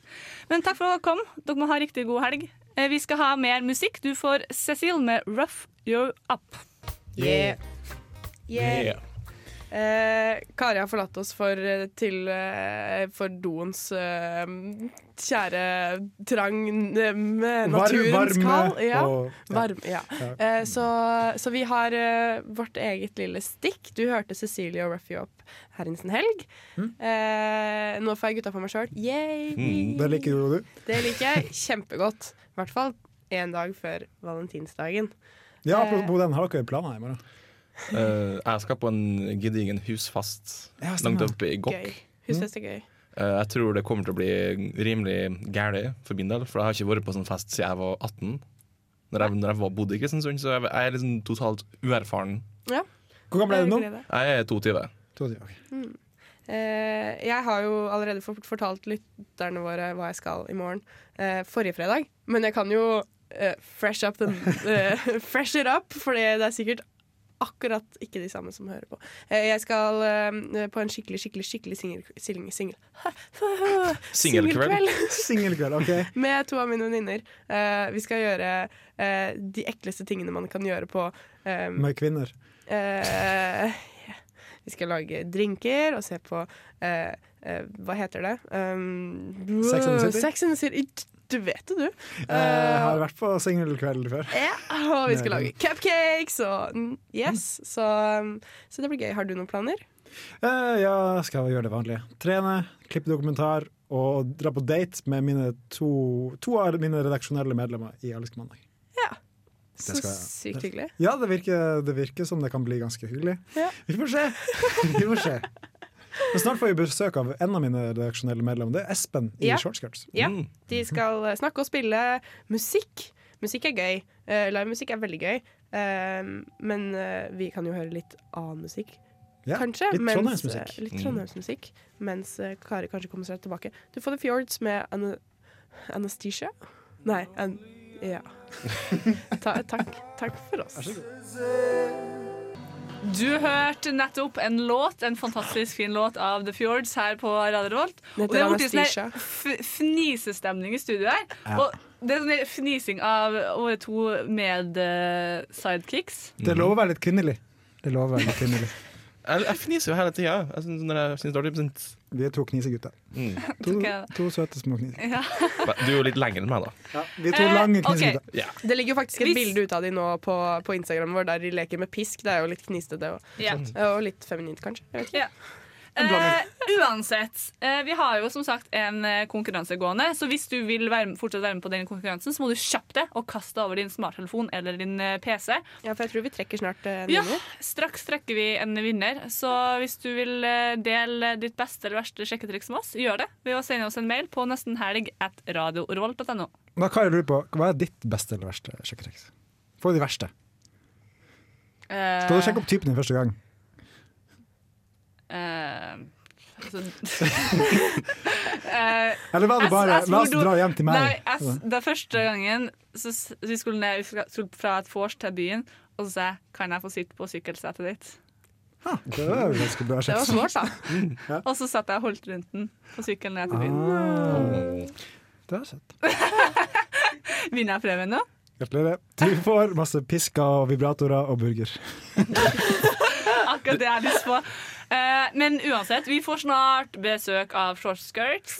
Men takk for at dere kom. Dere må ha riktig god helg. Vi skal ha mer musikk. Du får Cecil med 'Rough You Up'. Yeah. Yeah. Eh, Kari har forlatt oss for, eh, til, eh, for doens eh, kjære trang eh, naturens varme kall. Ja. og- ja. Varme, ja. Ja. Eh, så, så vi har eh, vårt eget lille stikk. Du hørte Cecilie og Ruffy opp her en helg. Eh, nå får jeg gutta for meg sjøl. Mm, det liker jo du. Det liker jeg kjempegodt. I hvert fall en dag før valentinsdagen. Ja, Eh, apropos den, har dere planer i morgen? Eh, jeg skal på en gedigen husfast Ja, langt oppe i Gokk. Husfest er gøy. Uh, jeg tror det kommer til å bli rimelig gærlig for min del, for jeg har ikke vært på sånn fest siden jeg var 18. Når jeg, når jeg var bodde i Kristiansund, så jeg, jeg er liksom totalt uerfaren. Ja. Hvor gammel er du nå? Jeg er 22. 22, okay. Mm. uh, jeg har jo allerede fortalt lytterne våre hva jeg skal i morgen uh, forrige fredag, men jeg kan jo fresh, up den, fresh it up, for det er sikkert akkurat ikke de samme som hører på. Eh, jeg skal eh, på en skikkelig, skikkelig skikkelig singel... singel, singel. <laughs> Singelkveld. <laughs> Singelkveld, OK. Med to av mine venninner. Eh, vi skal gjøre eh, de ekleste tingene man kan gjøre på eh, Med kvinner. Eh, vi skal lage drinker og se på Hva heter det? Um, Sex and the City? Du vet det, du. Jeg har vært på singelkveld før. Ja, og vi skal lage cupcakes og mm, Yes. Så, um, så det blir gøy. Har du noen planer? Eh, ja, skal gjøre det vanlige. Trene, klippe dokumentar og dra på date med mine to, to av mine redaksjonelle medlemmer i Elsk mandag. Ja. Så sykt hyggelig. Ja, det virker, det virker som det kan bli ganske hyggelig. Ja. Vi får se. Vi får se. <laughs> Men snart får vi besøk av en av mine redaksjonelle medlemmer. Det er Espen i Ja. Shortskirts. Ja, De skal eh, snakke og spille musikk. Musikk er gøy. Uh, Livemusikk er veldig gøy. Eh, men eh, vi kan jo høre litt annen musikk. Ja, kanskje. litt trondheimsmusikk. eh, Litt Mm. trondheimsmusikk. Mens eh, Kari kanskje kommer seg tilbake. Du får The Fjords med an Anastacia. Nei, an ja. <laughs> Ta, takk. Takk for oss. Du hørte nettopp en låt, en fantastisk fin låt av The Fjords her på Radio Revolt. Og det er blitt sånn fnisestemning i studio her. Ja. Og det er sånn fnising av våre to med-sidekicks. Det lover å være litt kvinnelig. Det lover å være litt kvinnelig. <laughs> Jeg, jeg fniser jo hele tida. Jeg syns det er Vi er to knisegutter. Mm. To, <laughs> to søte små kniser. Ja. <laughs> Du er jo litt lengre enn meg, da. Vi er to Eh, lange knisegutter. Okay. Yeah. Det ligger jo faktisk et Hvis- bilde ut av de nå på, på Instagram vår der de leker med pisk. Det er jo litt knistete og, yeah. og litt feminint, kanskje. Jeg vet ikke. Ja. Eh, uansett, eh, vi har jo som sagt en eh, konkurranse gående, så hvis du vil være, fortsatt være med på den konkurransen, så må du kjappe det og kaste over din smarttelefon eller din PC. Ja, for jeg tror vi trekker snart en en Ja, vinner. straks trekker vi en vinner. Så hvis du vil dele ditt beste eller verste sjekketriks med oss, gjør det ved å sende oss en mail på nestenhelg at radiorevolt.no. Da kan jeg lure på, Hva er ditt beste eller verste sjekketriks? Få de verste. Eh, Skal du sjekke opp typen din første gang? Altså, eh, Eller var det <laughs> bare, jeg la oss dra hjem til meg? Nei, jeg, det første gangen så, vi skulle ned vi skulle- fra et vors til byen, og så sa jeg kan jeg få sitte på sykkelsetet ditt. Det var ganske bra Det var sjekk. smart, da. Og så satt jeg og holdt rundt den på sykkelen ned til byen. Ah, det er søtt. <laughs> Vinner jeg premien nå? Gratulerer. Du får masse pisker og vibratorer og burger. <laughs> Akkurat det jeg har lyst på. Eh, men uansett, vi får snart besøk av Short Skirts.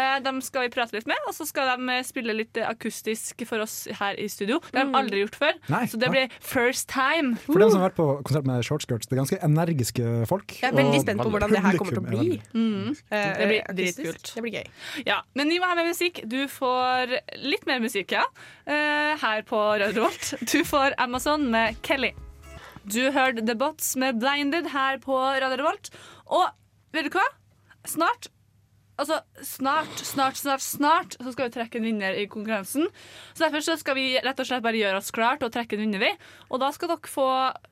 Eh, dem skal vi prate litt med, og så skal de eh, spille litt akustisk for oss her i studio. Det har de aldri gjort før, Nei, så det blir first time. For dem som har vært på konsert med shortskirts, det er ganske energiske folk. Jeg er veldig og spent på hvordan det her kommer til å bli. Mm. Det blir dritkult. Det blir gøy. Ja, men vi må ha med musikk. Du får litt mer musikk, ja. Her på Radio Revolt. Du får Amazon med Kelly. Du hørte The Bots med Blinded her på Radio Revolt. Og vet du hva? Snart Altså, snart, snart, snart, snart så skal vi trekke en vinner i konkurransen. Så Derfor så skal vi rett og slett bare gjøre oss klart og trekke en vinner. vi. Og da skal dere få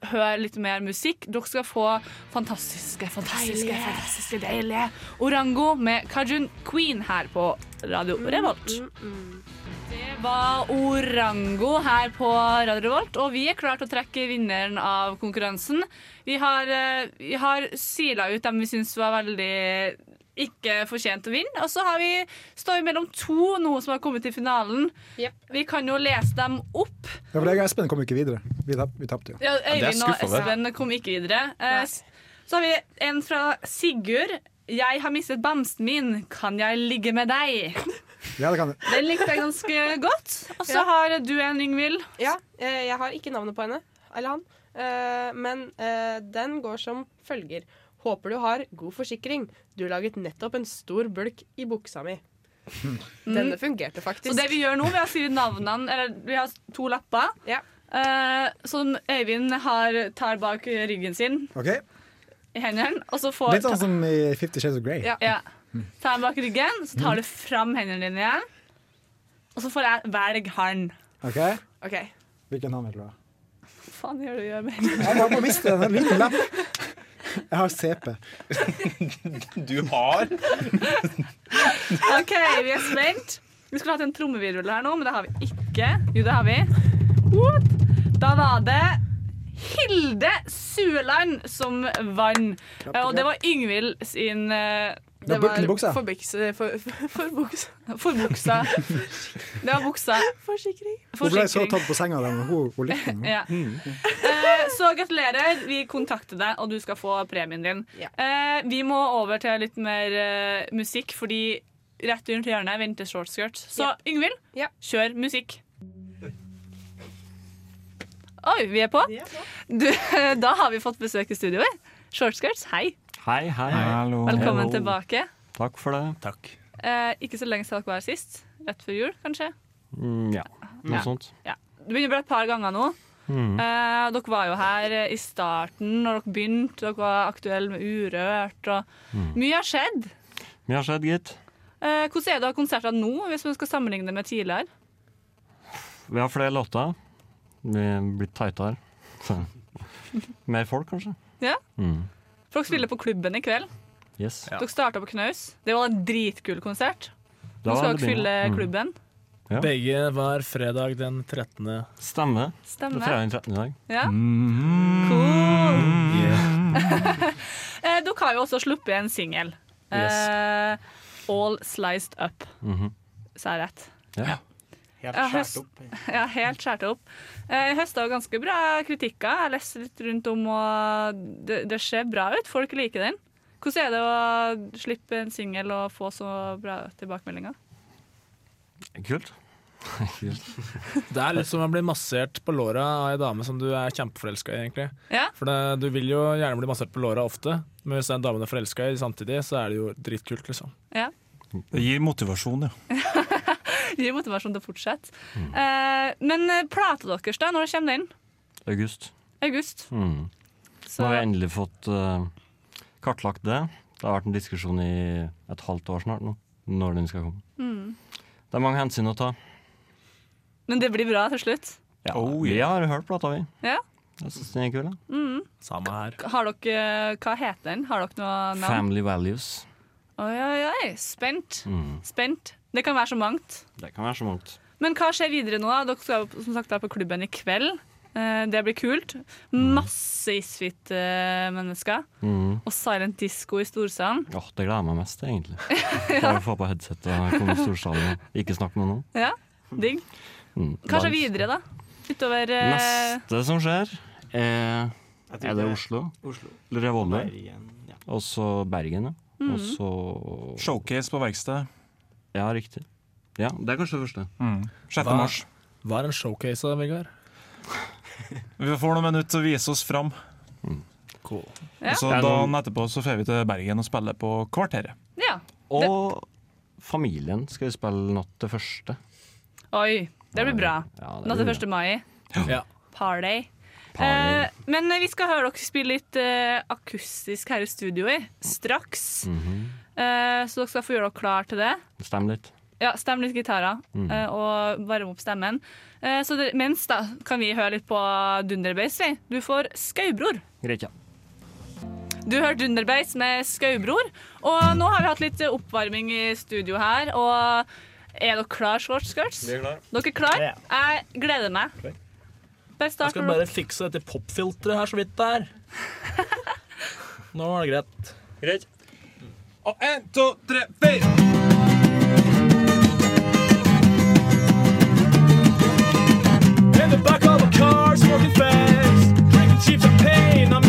høre litt mer musikk. Dere skal få fantastiske, fantastiske, fantastiske, deilige Orango med Kajun Queen her på Radio Revolt. Det var Orango her på Radio Revolt, og vi er klare til å trekke vinneren av konkurransen. Vi har, eh, vi har sila ut dem vi syns var veldig ikke fortjent å vinne. Og så har vi står vi mellom to nå som har kommet til finalen. Vi kan jo lese dem opp. Ja, for jeg og Espen kom ikke videre. Vi, tapp, vi tapte jo. Ja, Øyvind og Espen kom ikke videre. Eh, Så har vi en fra Sigurd. Jeg har mistet bamsen min, kan jeg ligge med deg? Ja, det kan du. Den likte jeg ganske godt. Og så Ja. har du en, Yngvild. Ja, eh, jeg har ikke navnet på henne, eller han, eh, men eh, den går som følger. Håper du har god forsikring. Du laget nettopp en stor bulk i buksa mi. Denne fungerte faktisk. Så det vi gjør nå, vi har skrevet navnene Eller vi har to lapper eh, som Øyvind har, tar bak ryggen sin Okay. i hendene. Og så får Litt sånn som i Fifty Shades of Grey. Ja. Tar den bak ryggen, så tar du fram hendene dine igjen. Og så får jeg velge han. OK? Ok. Hvilken hånd vil du ha? Hva faen gjør du gjør med Jeg holder på å miste den liten lapp. Jeg har CP. Du har? OK, vi er spent. Vi skulle hatt en trommevirvel her nå, men det har vi ikke. Jo, det har vi. What? Da var det Hilde Sueland som vant. Og det var Yngvild sin eh, Det var bukken i buksa. For, buksa- for, for, for buksa. For buksa. Det var buksa. Forsikring. Hun ble så tatt på senga da hun, hun likte den. Ja. Uh, så gratulerer. Vi kontakter deg, og du skal få premien din. Uh, vi må over til litt mer uh, musikk, fordi rett rundt hjørnet venter shortskirts. Så Yngvild, kjør musikk. Oi, vi er på? Du, <laughs> da har vi fått besøk i studioet. Shortskirts, Short skirts, hei. Hei, hei. Velkommen Hello. tilbake. Takk for det. Takk. Eh, ikke så lenge siden dere var her sist. Rett før jul, kanskje. Mm, ja, noe Ja. sånt. Ja. Det begynner å bli et par ganger nå. Mm. Eh, dere var jo her i starten når dere begynte. Dere var aktuelle med Urørt. Og Mm. Mye har skjedd. Mye har skjedd, gitt. Eh, hvordan er det å ha konserter nå, hvis man skal sammenligne det med tidligere? Vi har flere låter. Vi er blitt tightere. <laughs> Mer folk, kanskje. Ja. Mm. Dere spiller på klubben i kveld. Yes. Dere starta på Knaus. Det var en dritkul konsert. Nå skal dere fylle. Mm. klubben. Ja. Begge var fredag den 13. Stemmer. Stemme. Er fredag den 13. i dag. Ja. Mm. Cool. Yeah. <laughs> dere har jo også sluppet en singel. Eh, All Sliced Up. Mhm. Sa jeg rett? Ja. Jeg har opp. <laughs> Ja, helt skjært opp. Eh, Jeg høsta ganske bra kritikker. Jeg leste litt rundt om, og det, det ser bra ut. Folk liker den. Hvordan er det å slippe en singel og få så bra tilbakemeldinger? Kult. <laughs> Kult. Det er litt som å bli massert på låra av ei dame som du er kjempeforelska i. egentlig Ja. For det, Du vil jo gjerne bli massert på låra ofte, men hvis det er en dame du er forelska i samtidig, så er det jo dritkult. liksom Ja. Det gir motivasjon, ja. <laughs> <laughs> Gir motivasjon til å fortsette. Mm. Eh, men eh, plata deres, da? Når det kommer den? August. August. Mm. Så- Nå har vi endelig fått uh, kartlagt det. Det har vært en diskusjon i et halvt år snart nå, når den skal komme. Mm. Det er mange hensyn å ta. Men det blir bra til slutt? Ja, Vi har hørt plata, vi. Ja. Jeg syns den er kul. Mm. Samme her. Har dere, hva heter den? Har dere noe navn? Family Values. Oi, oi, oi. Spent. Mm. Spent. Det kan være så mangt. Det kan være så mangt. Men hva skjer videre nå? da? Dere skal som sagt være på klubben i kveld. Eh, Det blir kult. Masse Isfit-mennesker. Mm. Og Silent Disco i Storsalen. Ja, det gleder jeg meg mest til, egentlig. <laughs> Bare få på headset og komme i storsalen og ikke snakke med noen. Ja, digg. Mm. Hva skjer videre, da? Utover uh... Neste som skjer, er Er det er Oslo? Oslo. Revolver. Bergen, ja. Og så Bergen, ja. Mm. Og så Showcase på verksted. Ja, riktig. Ja, det er kanskje det første. Mm. 6. Hva- mars. Hva er en showcase, da, Vegard? <laughs> Vi får noen minutter til å vise oss fram. Cool. Ja. Så Det Dagen etterpå så får vi til Bergen og spiller på Kvarteret. Ja. Og familien skal vi spille natt til første. Oi, det blir bra. Ja, det Natt til første mai. Ja. Party. Party. Eh, men vi skal høre dere spille litt eh, akustisk her i studioet straks. Mhm. Eh, så dere skal få gjøre dere klar til det. Stem litt. Ja, Stem litt gitarer Mhm. eh, og varme opp stemmen. Eh, så det, mens da kan vi høre litt på Dunderbeis. vi. Du får Skaubror. Greit, ja. Du hørte Dunderbeis med Skaubror. Og nå har vi hatt litt oppvarming i studio her. Og er dere klar, Short Skirts? Vi er klar. Dere er klar? Ja. Jeg gleder meg. Bare Jeg skal bare fikse dette popfilteret her så vidt det er. <laughs> Nå var det greit. Greit. Og en, to, tre, fire! In the back of a car, smoking fast, drinking cheap champagne. I'm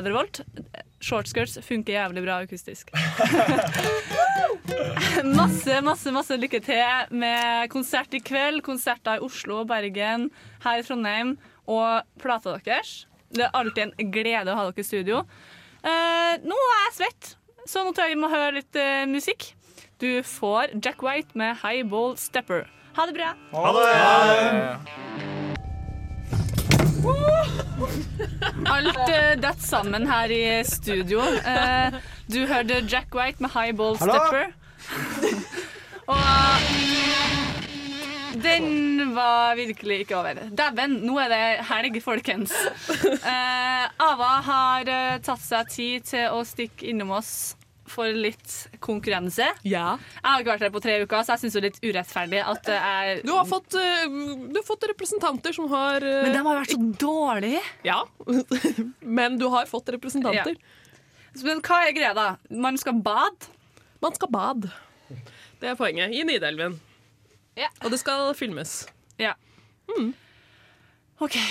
Radio Volt. Shortskirts funker jævlig bra akustisk. <laughs> masse, masse, masse lykke til med konsert i kveld. Konserter i Oslo, Bergen, her i Trondheim og plata deres. Det er alltid en glede å ha dere i studio. Eh, nå er jeg svett, så nå tror jeg vi må høre litt eh, musikk. Du får Jack White med Highball Stepper. Ha det bra. Ha det! Alt uh, datt sammen her i studio. Uh, du hørte Jack White med Highball Hallo? Stepper. Og den var virkelig ikke over. Dæven, nå er det helg, folkens. Uh, Ava har eh, tatt seg tid til å stikke innom oss for litt konkurranse. Jeg har ikke vært her på tre uker, så jeg syns det er litt urettferdig at det er Du har fått, eh, du har fått representanter som har eh, Men de har vært så dårlige. Ja, <laughs> men du har fått representanter. Men hva er greia, da? Man skal bade? Man skal bade. Det er poenget. I Nidelven. Og det skal filmes. Ja.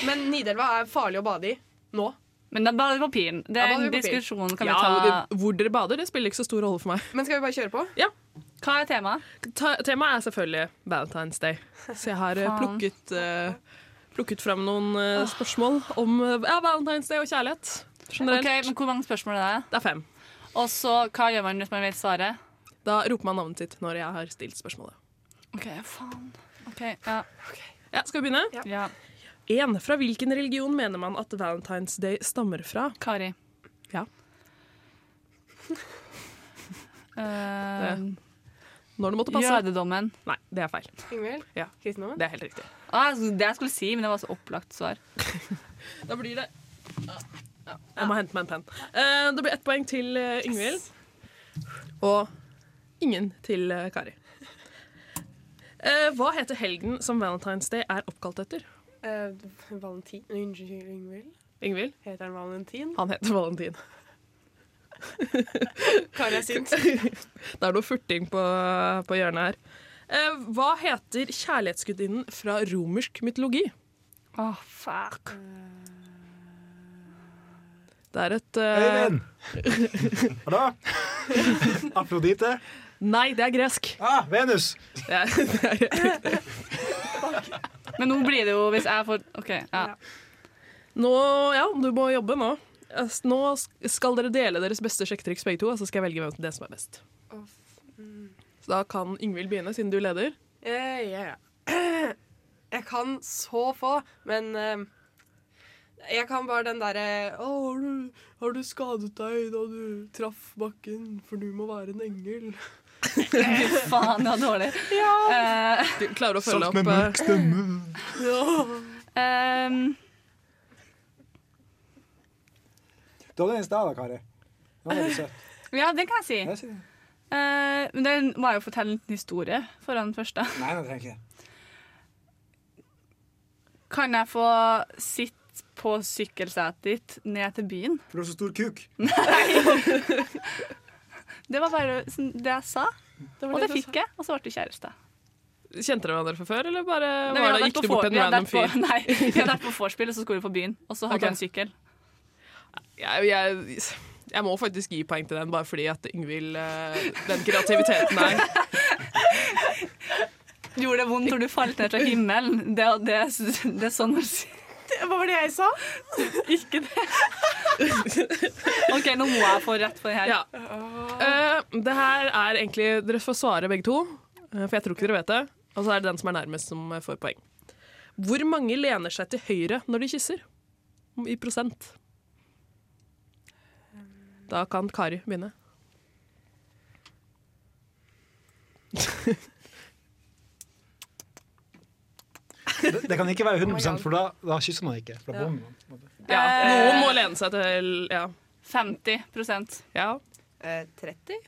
Men Nidelva er farlig å bade i nå. Men da bader vi på. Det er en diskusjon kan vi ta. det- Hvor dere bader, det spiller ikke så stor rolle for meg. Men skal vi bare kjøre på? Ja. Hva er temaet? Ta temaet er selvfølgelig Valentine's Day. Så jeg har eh, Faen. plukket, uh, plukket fram noen eh, spørsmål om eh, ja, Valentine's Day og kjærlighet. Generelt. Ok, men Hvor mange spørsmål er det? Det er fem. Og så, hva gjør man hvis man vet svaret? Da roper man navnet sitt når jeg har stilt spørsmålet. OK, faen. Ok, ja. Ja, skal vi begynne? Ja. En, Fra hvilken religion mener man at Valentine's Day stammer fra? Kari. Ja. <laughs> Eh, Når det måtte passe. Jødedommen. Nei, det er feil. Ingvild? Ja. Kristendommen? Det er helt riktig. Ah, det jeg skulle si, men det var så opplagt svar. <laughs> Da blir det Jeg må hente meg en penn. Eh, det blir ett poeng til Ingvild. Yngvild. Og ingen til eh, Kari. Eh, hva heter helgen som Valentine's Day er oppkalt etter? Eh, Valentin Unnskyld, Ingvild. Yngvild? Heter han Valentin? Han heter Valentin. <laughs> Kari er sint. det er noe furting på, på hjørnet her. Uh, hva heter kjærlighetsgudinnen fra romersk mytologi? Åh, fuck. Det er et eh, Øyvind! <laughs> Hva da? Afrodite? Nei, det er gresk. Ah, Venus! Det er, det er. Men nå blir det jo hvis jeg får OK. Ja. Nå, ja, du må jobbe nå. Nå skal dere dele deres beste sjekketriks begge to, og så skal jeg velge hvem det som er best. Så da kan Yngvild begynne, siden du leder. Eh, ja, ja. <clears throat> Jeg kan så få, men uh, jeg kan bare den derre Å, har har du skadet deg da du traff bakken, for du må være en engel? Fy faen, det var dårlig. Ja. Eh, Du klarer å følge opp Sagt med eh, mørk stemme. Ja. ehm, Du hadde en i stad da, Kari. Det var veldig søtt. ja, det kan jeg si. Uh, men det. Eh, må jeg jo fortelle en historie foran den første. Nei, det trenger jeg ikke. Kan jeg få sitte på sykkelsetet ditt ned til byen? For du har så stor kuk. Nei! <laughs> Det var bare sånn det jeg sa, det og det det fikk jeg. Og så ble du kjæreste. Kjente dere hverandre fra før, eller bare Nei, var det, gikk du bort til en random fyr? <laughs> Nei, vi hadde vært på <laughs> vorspiel, og så skulle vi på byen. Og så hadde okay. han sykkel. Jeg, jeg, jeg må faktisk gi poeng til den, bare fordi at Yngvild eh, Den kreativiteten der. <laughs> Gjorde det vondt når du falt ned fra himmelen? Det, det, det er sånn å si. Hva var det jeg sa? Ikke det. OK, nå må jeg få rett på det her. Ja. Uh, det her er egentlig Dere får svare begge to, eh, for jeg tror ikke dere vet det. Og så er det den som er nærmest, som eh, får poeng. Hvor mange lener seg til høyre når de kysser? I prosent. Da kan Kari begynne. Det, det kan ikke være 100% for da, da kysser man ikke. Da bommer man. en. Ja, Eh, noen må lene seg til ja. 50% ja. Eh, 30?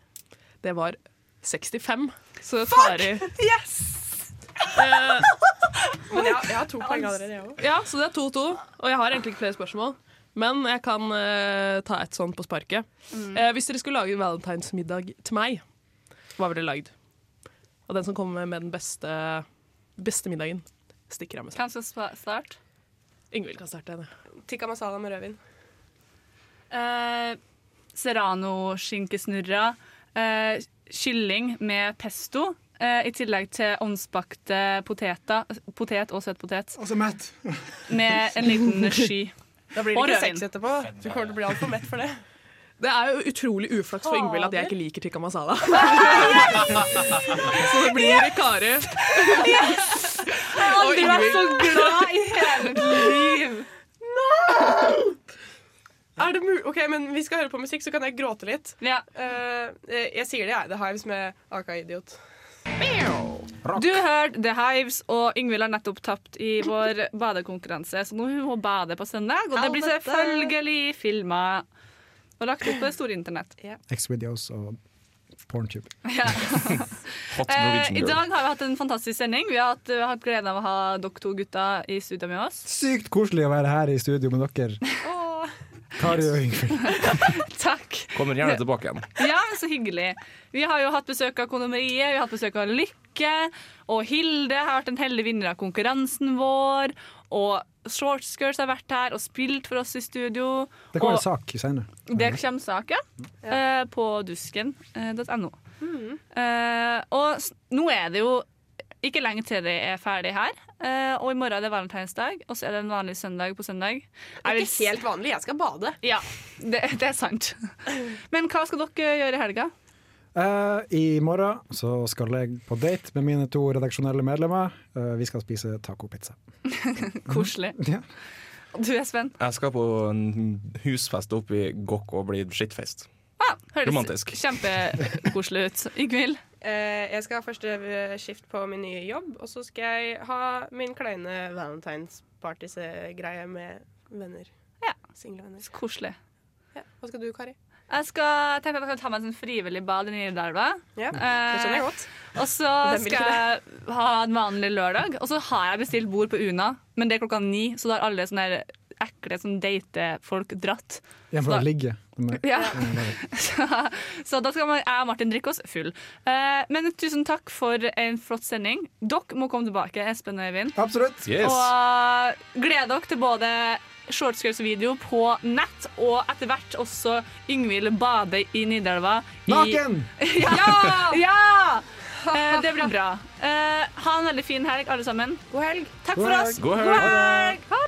Det var 65. Så Fuck Yes! eh, Men jeg, jeg har to poeng allerede, jeg òg. Ja, så det er 2-2. Og jeg har egentlig ikke flere spørsmål. Men jeg kan eh, ta et sånt på sparket. Mm. Eh, hvis dere skulle lage valentinsmiddag til meg, hva ville dere lagd? Og den som kommer med den beste, beste middagen, stikker av med seg. Hvem skal starte? Yngvild kan starte. det. Tikka masala med rødvin. Eh, Serrano-skinkesnurra. Eh, kylling med pesto. eh, I tillegg til ovnsbakte poteter. Potet og søt potet. Og så mett. Med en liten <laughs> sky. Da blir Og det ikke rødvin. sex etterpå. Du kommer til å bli altfor mett for det. Det er jo utrolig uflaks for Yngvild at jeg ikke liker tikka masala. <laughs> Så det blir Kari. Jeg har aldri vært så glad i hele mitt liv. Er det mulig? ok, men Vi skal høre på musikk, så kan jeg gråte litt. Eh, jeg sier det, jeg. The Hives med Aka Idiot. Du hørte The Hives, og Yngvild har nettopp tapt i vår badekonkurranse. Så nå hun må bade på søndag, og det blir selvfølgelig filma og lagt ut på det store internett. X-videos og Porntube. <laughs> Ja. Eh, I dag har vi hatt en fantastisk sending. Vi har hatt, vi har hatt gleden av å ha dere to gutta i studio med oss. Sykt koselig å være her i studio med dere. Kari og Yngvild. <laughs> Takk. Kommer gjerne tilbake igjen. Ja, så hyggelig. Vi har jo hatt besøk av Kondomeriet, vi har hatt besøk av Lykke. Og Hilde har vært en heldig vinner av konkurransen vår. Og Shortskirts har vært her og spilt for oss i studio. Det kommer og en sak senere. det kommer sak, ja. eh, På dusken.no. Eh, og nå er det jo ikke lenge til de er ferdig her. Eh, og i morgen er det valentinsdag, og så er det en vanlig søndag på søndag. Det er ikke helt vanlig. Jeg skal bade. Ja, det, det er sant. <laughs> Men hva skal dere gjøre i helga? Eh, I morgen så skal jeg på date med mine to redaksjonelle medlemmer. Uh, vi skal spise tacopizza. <laughs> Koselig. Ja. Du er Sven? Jeg skal på en husfest oppe i Gokk og bli skittfest. Ah, høres Romantisk. kjempekoselig ut. <laughs> Yngvild? Uh, jeg skal ha første skift på min nye jobb, og så skal jeg ha min kleine valentinspartys-greie med venner. Ja. Single venner. Koselig. Ja. Hva skal du, Kari? Jeg skal tenke at jeg kan ta meg en sånn frivillig bad i Nidelva. Ja, det skjønner jeg godt. Og så <laughs> skal jeg ha en vanlig lørdag. Og så har jeg bestilt bord på Una, men det er klokka ni, så da har alle sånne ekle sånn datefolk dratt. Ja, for da- ligger De er- Ja. <laughs> Så, så da skal jeg og Martin drikke oss full. Eh, men tusen takk for en flott sending. Dere må komme tilbake, Espen og Øyvind. Absolutt. Yes. Og gled dere til både shortskirts-video på nett, og etter hvert også Yngvild bade i Nidelva. i- Naken! <laughs> <laughs> ja! ja! Eh, det blir bra. Eh, ha en veldig fin helg, alle sammen. God helg. Takk God for helg. oss. God helg. God helg. Ha